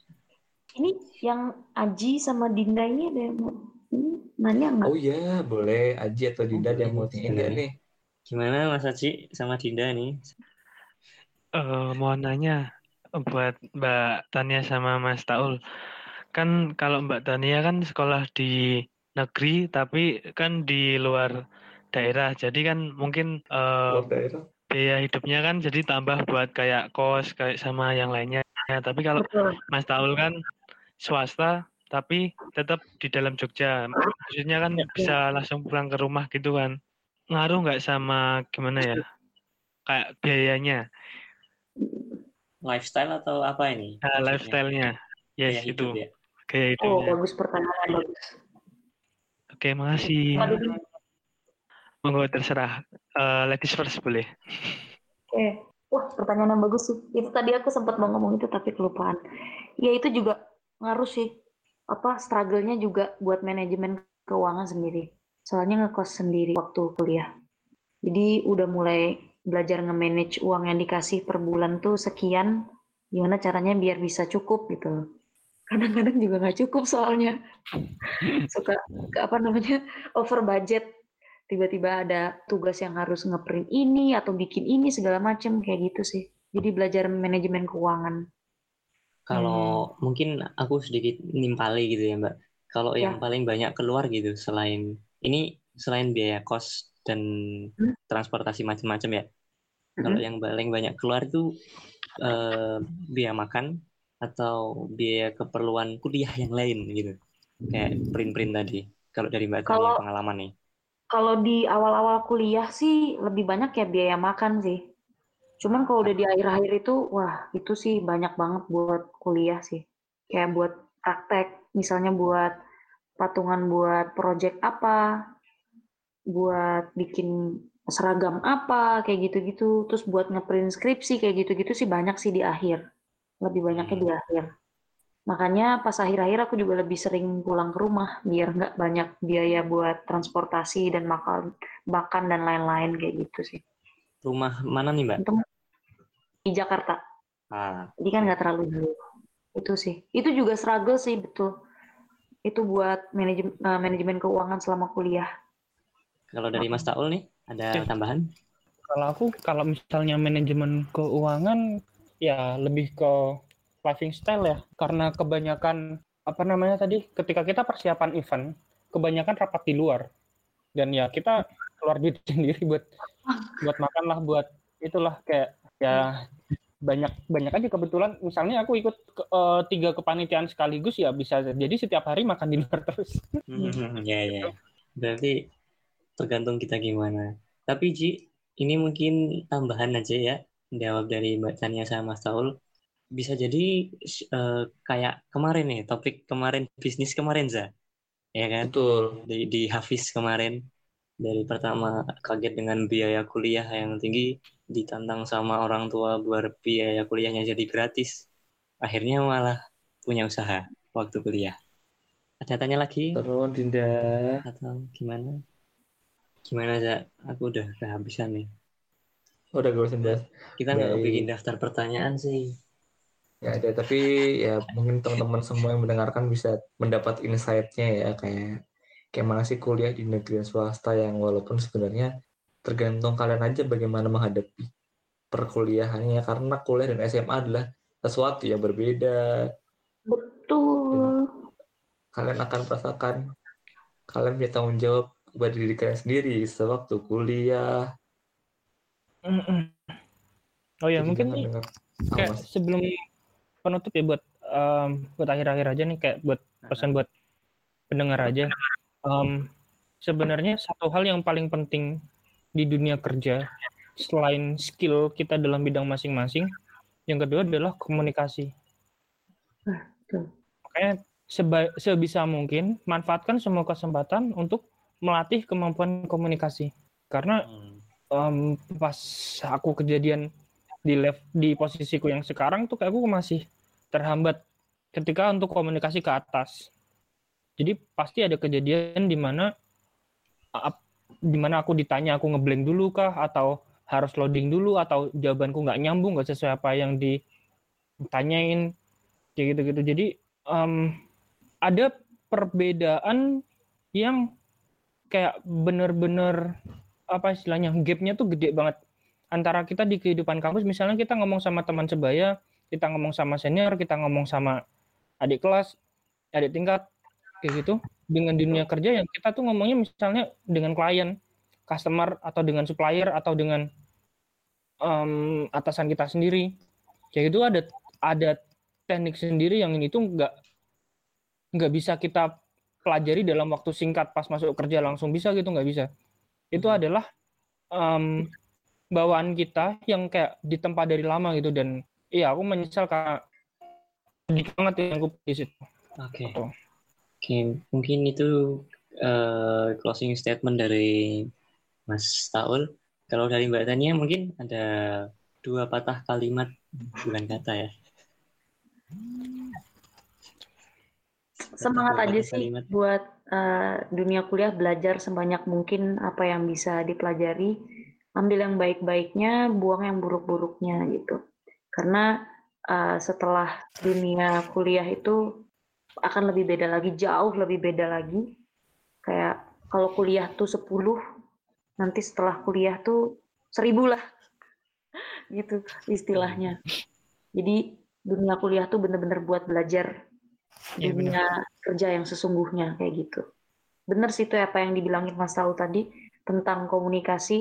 E: Ini yang Aji sama Dinda ini ada yang mau ini nanya nggak?
C: Oh iya, boleh Aji atau Dinda ada yang mau tanya nggak nih?
A: Gimana Mas Aji sama Dinda nih?
F: Eh, mau nanya buat Mbak Tania sama Mas Taul. Kan kalau Mbak Tania kan sekolah di negeri tapi kan di luar daerah. Jadi kan mungkin eh,
C: Luar daerah.
F: biaya hidupnya kan jadi tambah buat kayak kos kayak sama yang lainnya. Tapi kalau
E: Betul.
F: Mas Taul kan swasta tapi tetap di dalam Jogja. Maksudnya kan bisa langsung pulang ke rumah gitu kan. Ngaruh nggak sama gimana ya? Kayak biayanya,
A: Lifestyle atau apa ini? maksudnya?
F: lifestyle-nya. Yes,
A: Gaya
F: itu.
A: ya?
F: Gaya
E: Oh,
F: hidupnya.
E: bagus pertanyaan bagus.
F: Oke, makasih. Monggo terserah. Eh, ladies first boleh.
E: Oke. Wah, pertanyaan yang bagus sih. Itu tadi aku sempat mau ngomong itu tapi kelupaan. Ya itu juga ngaruh sih. Apa struggle-nya juga buat manajemen keuangan sendiri. Soalnya ngekos sendiri waktu kuliah. Jadi udah mulai belajar nge-manage uang yang dikasih per bulan tuh sekian. Gimana caranya biar bisa cukup gitu. Kadang-kadang juga nggak cukup soalnya. Suka ke- apa namanya over budget tiba-tiba ada tugas yang harus ngeprint ini atau bikin ini segala macam kayak gitu sih. Jadi belajar manajemen keuangan.
A: Kalau mungkin aku sedikit nimpali gitu ya Mbak. Kalau
E: Ya.
A: yang paling banyak keluar gitu selain ini selain biaya kos dan
E: Hmm.
A: transportasi macam-macam ya. Kalau
E: Mm-mm.
A: yang paling banyak keluar itu eh, biaya makan atau biaya keperluan kuliah yang lain gitu. Kayak print-print tadi. Kalau dari Mbak
E: Kalau-
A: pengalaman nih.
E: Kalau di awal-awal kuliah sih lebih banyak ya biaya makan sih. Cuman kalau udah di akhir-akhir itu, wah itu sih banyak banget buat kuliah sih. Kayak buat praktek, misalnya buat patungan buat project apa, buat bikin seragam apa, kayak gitu-gitu. Terus buat ngeprint skripsi kayak gitu-gitu sih banyak sih di akhir. Lebih banyaknya di akhir. Makanya pas akhir-akhir aku juga lebih sering pulang ke rumah biar nggak banyak biaya buat transportasi dan makan makan dan lain-lain kayak gitu sih.
A: Rumah mana nih Mbak?
E: Di Jakarta.
A: Ah,
E: Jadi kan nggak terlalu jauh. Itu sih. Itu juga struggle sih betul. Itu buat manajemen manajemen keuangan selama kuliah.
A: kalau dari Mas Taul nih ada
D: Oke.
A: tambahan?
D: Kalau aku kalau misalnya manajemen keuangan ya lebih ke living style ya karena kebanyakan apa namanya tadi ketika kita persiapan event kebanyakan rapat di luar dan ya kita keluar duit sendiri buat buat makan lah buat itulah kayak ya banyak banyak aja kebetulan misalnya aku ikut ke, eh, tiga kepanitiaan sekaligus ya bisa jadi setiap hari makan di luar terus
A: Hmm, ya ya. Berarti tergantung kita gimana. Tapi Ji, ini mungkin tambahan aja ya, jawab dari Mbak Tania sama Mas Taul. Bisa jadi eh, kayak kemarin nih, topik kemarin bisnis kemarin Za, ya kan?
C: Betul.
A: Di, di Hafiz kemarin dari pertama kaget dengan biaya kuliah yang tinggi, ditantang sama orang tua buat biaya kuliahnya jadi gratis. Akhirnya malah punya usaha waktu kuliah. Ada tanya lagi?
C: Terus Dinda.
A: atau gimana? Gimana Za? Aku udah kehabisan nih.
C: Udah gue Dinda.
A: Kita nggak
C: Baik.
A: bikin daftar pertanyaan sih.
C: Ya ada, tapi ya mungkin teman-teman semua yang mendengarkan bisa mendapat insight-nya ya kayak kayak mana sih kuliah di negeri swasta yang walaupun sebenarnya tergantung kalian aja bagaimana menghadapi perkuliahannya karena kuliah dan SMA adalah sesuatu yang berbeda.
E: Betul.
C: Kalian akan merasakan kalian punya tanggung jawab kepada diri kalian sendiri sewaktu kuliah.
D: oh ya
C: Jadi
D: mungkin nih kayak
C: awas.
D: sebelum penutup ya buat em, buat akhir-akhir aja nih kayak buat pesan buat pendengar aja. Em, sebenarnya satu hal yang paling penting di dunia kerja selain skill kita dalam bidang masing-masing, yang kedua adalah komunikasi.
E: betul.
D: Makanya seba- sebisa mungkin manfaatkan semua kesempatan untuk melatih kemampuan komunikasi. Karena em, pas aku kejadian di lev di posisiku yang sekarang tuh kayak aku masih terhambat ketika untuk komunikasi ke atas. Jadi pasti ada kejadian di mana di mana aku ditanya aku ngeblank dulu kah atau harus loading dulu atau jawabanku nggak nyambung nggak sesuai apa yang ditanyain kayak gitu-gitu. Jadi em, ada perbedaan yang kayak bener-bener apa istilahnya gapnya tuh gede banget. Antara kita di kehidupan kampus misalnya kita ngomong sama teman sebaya kita ngomong sama senior kita ngomong sama adik kelas adik tingkat kayak gitu. Dengan dunia kerja yang kita tuh ngomongnya misalnya dengan klien customer atau dengan supplier atau dengan em, atasan kita sendiri. Kayak gitu ada ada teknik sendiri yang ini tuh nggak nggak bisa kita pelajari dalam waktu singkat pas masuk kerja langsung bisa gitu nggak bisa itu
A: Hmm.
D: adalah em, bawaan kita yang kayak ditempa dari lama gitu dan iya aku menyesal karena sedikit banget yang aku di situ
A: Oke.
D: Betul.
A: Oke, mungkin itu eh, closing statement dari Mas Taul. Kalau dari Mbak Tania mungkin ada dua patah kalimat bukan kata ya.
E: Semangat aja sih
A: kalimat.
E: buat eh, dunia kuliah belajar sebanyak mungkin apa yang bisa dipelajari. Ambil yang baik-baiknya, buang yang buruk-buruknya gitu. Karena eh, setelah dunia kuliah itu akan lebih beda lagi, jauh lebih beda lagi. Kayak kalau kuliah tuh 10, nanti setelah kuliah tuh 1000 lah. Gitu istilahnya. Jadi dunia kuliah tuh bener-bener buat belajar
D: Iya,
E: dunia kerja yang sesungguhnya kayak gitu. Bener sih itu apa yang dibilangin Mas Tahu tadi tentang komunikasi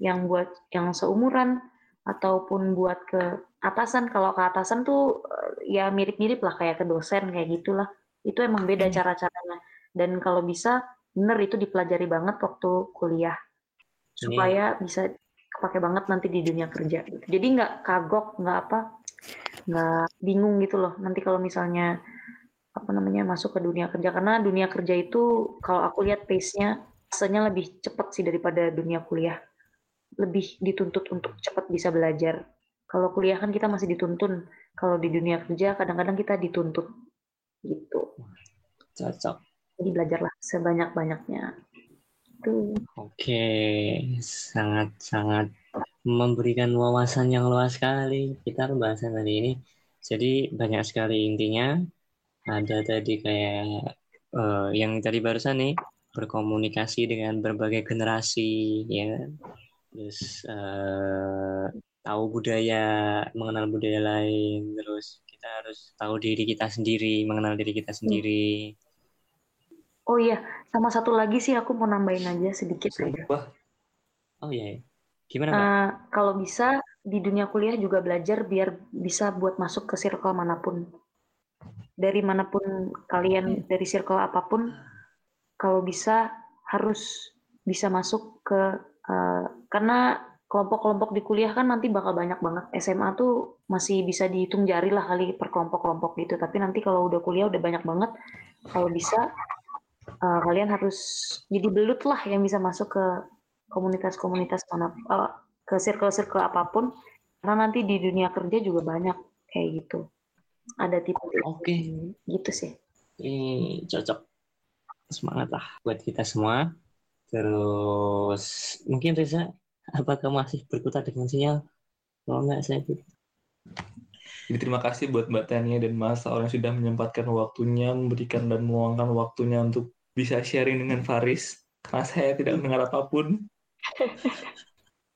E: yang buat yang seumuran ataupun buat ke atasan. Kalau ke atasan tuh eh, ya mirip-mirip lah kayak ke dosen kayak gitulah. Itu emang beda
D: Hmm.
E: cara-caranya. Dan kalau bisa bener itu dipelajari banget waktu kuliah supaya bisa kepake banget nanti di dunia kerja. gitu. Jadi nggak kagok, nggak apa, nggak bingung gitu loh. Nanti kalau misalnya apa namanya masuk ke dunia kerja karena dunia kerja itu kalau aku lihat pace-nya rasanya lebih cepat sih daripada dunia kuliah. Lebih dituntut untuk cepat bisa belajar. Kalau kuliah kan kita masih dituntun. Kalau di dunia kerja kadang-kadang kita dituntut gitu.
A: Cocok.
E: Jadi belajarlah sebanyak-banyaknya. Tuh.
A: Oke, sangat-sangat memberikan wawasan yang luas sekali kita pembahasan hari ini. Jadi banyak sekali intinya. Ada tadi kayak eh, yang tadi barusan nih berkomunikasi dengan berbagai generasi, ya. Terus eh, tahu budaya, mengenal budaya lain. Terus kita harus tahu diri kita sendiri, mengenal diri kita sendiri.
E: Oh iya, sama satu lagi sih aku mau nambahin aja sedikit aja.
C: Wah,
A: Oh iya, ya. gimana Mbak?
E: Eh, kalau bisa di dunia kuliah juga belajar biar bisa buat masuk ke circle mana pun. Dari mana pun kalian, dari circle apa pun, kalau bisa harus bisa masuk ke eh, karena kelompok-kelompok di kuliah kan nanti bakal banyak banget. SMA tuh masih bisa dihitung jari lah kali per kelompok-kelompok gitu. Tapi nanti kalau udah kuliah udah banyak banget. Kalau bisa eh, kalian harus jadi belut lah yang bisa masuk ke komunitas-komunitas mana eh, ke circle-circle apa pun karena nanti di dunia kerja juga banyak kayak gitu ada tipe
A: Oke.
E: gitu sih
A: Ini cocok. Semangat lah buat kita semua. Terus mungkin Reza, apakah masih berkutat dengan sinyal? Kalau enggak saya.
C: Jadi terima kasih buat Mbak Tania dan Mas Saul yang sudah menyempatkan waktunya, memberikan dan meluangkan waktunya untuk bisa sharing dengan Faris. Karena saya tidak mendengar apa pun.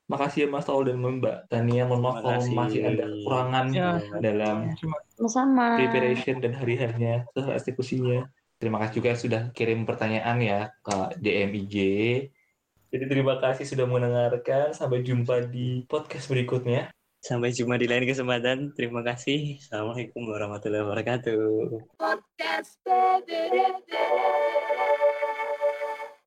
C: Makasih ya Mas Saul dan Mbak Tania. Mohon maaf kalau masih ada kekurangan
D: Ya.
C: dalam
E: sama
C: preparation dan hari-harinya setelah eksekusinya. Terima kasih juga sudah kirim pertanyaan ya ke DM IG. Jadi terima kasih sudah mendengarkan. Sampai jumpa di podcast berikutnya.
A: Sampai jumpa di lain kesempatan. Terima kasih. Assalamualaikum warahmatullahi wabarakatuh.
B: Podcast.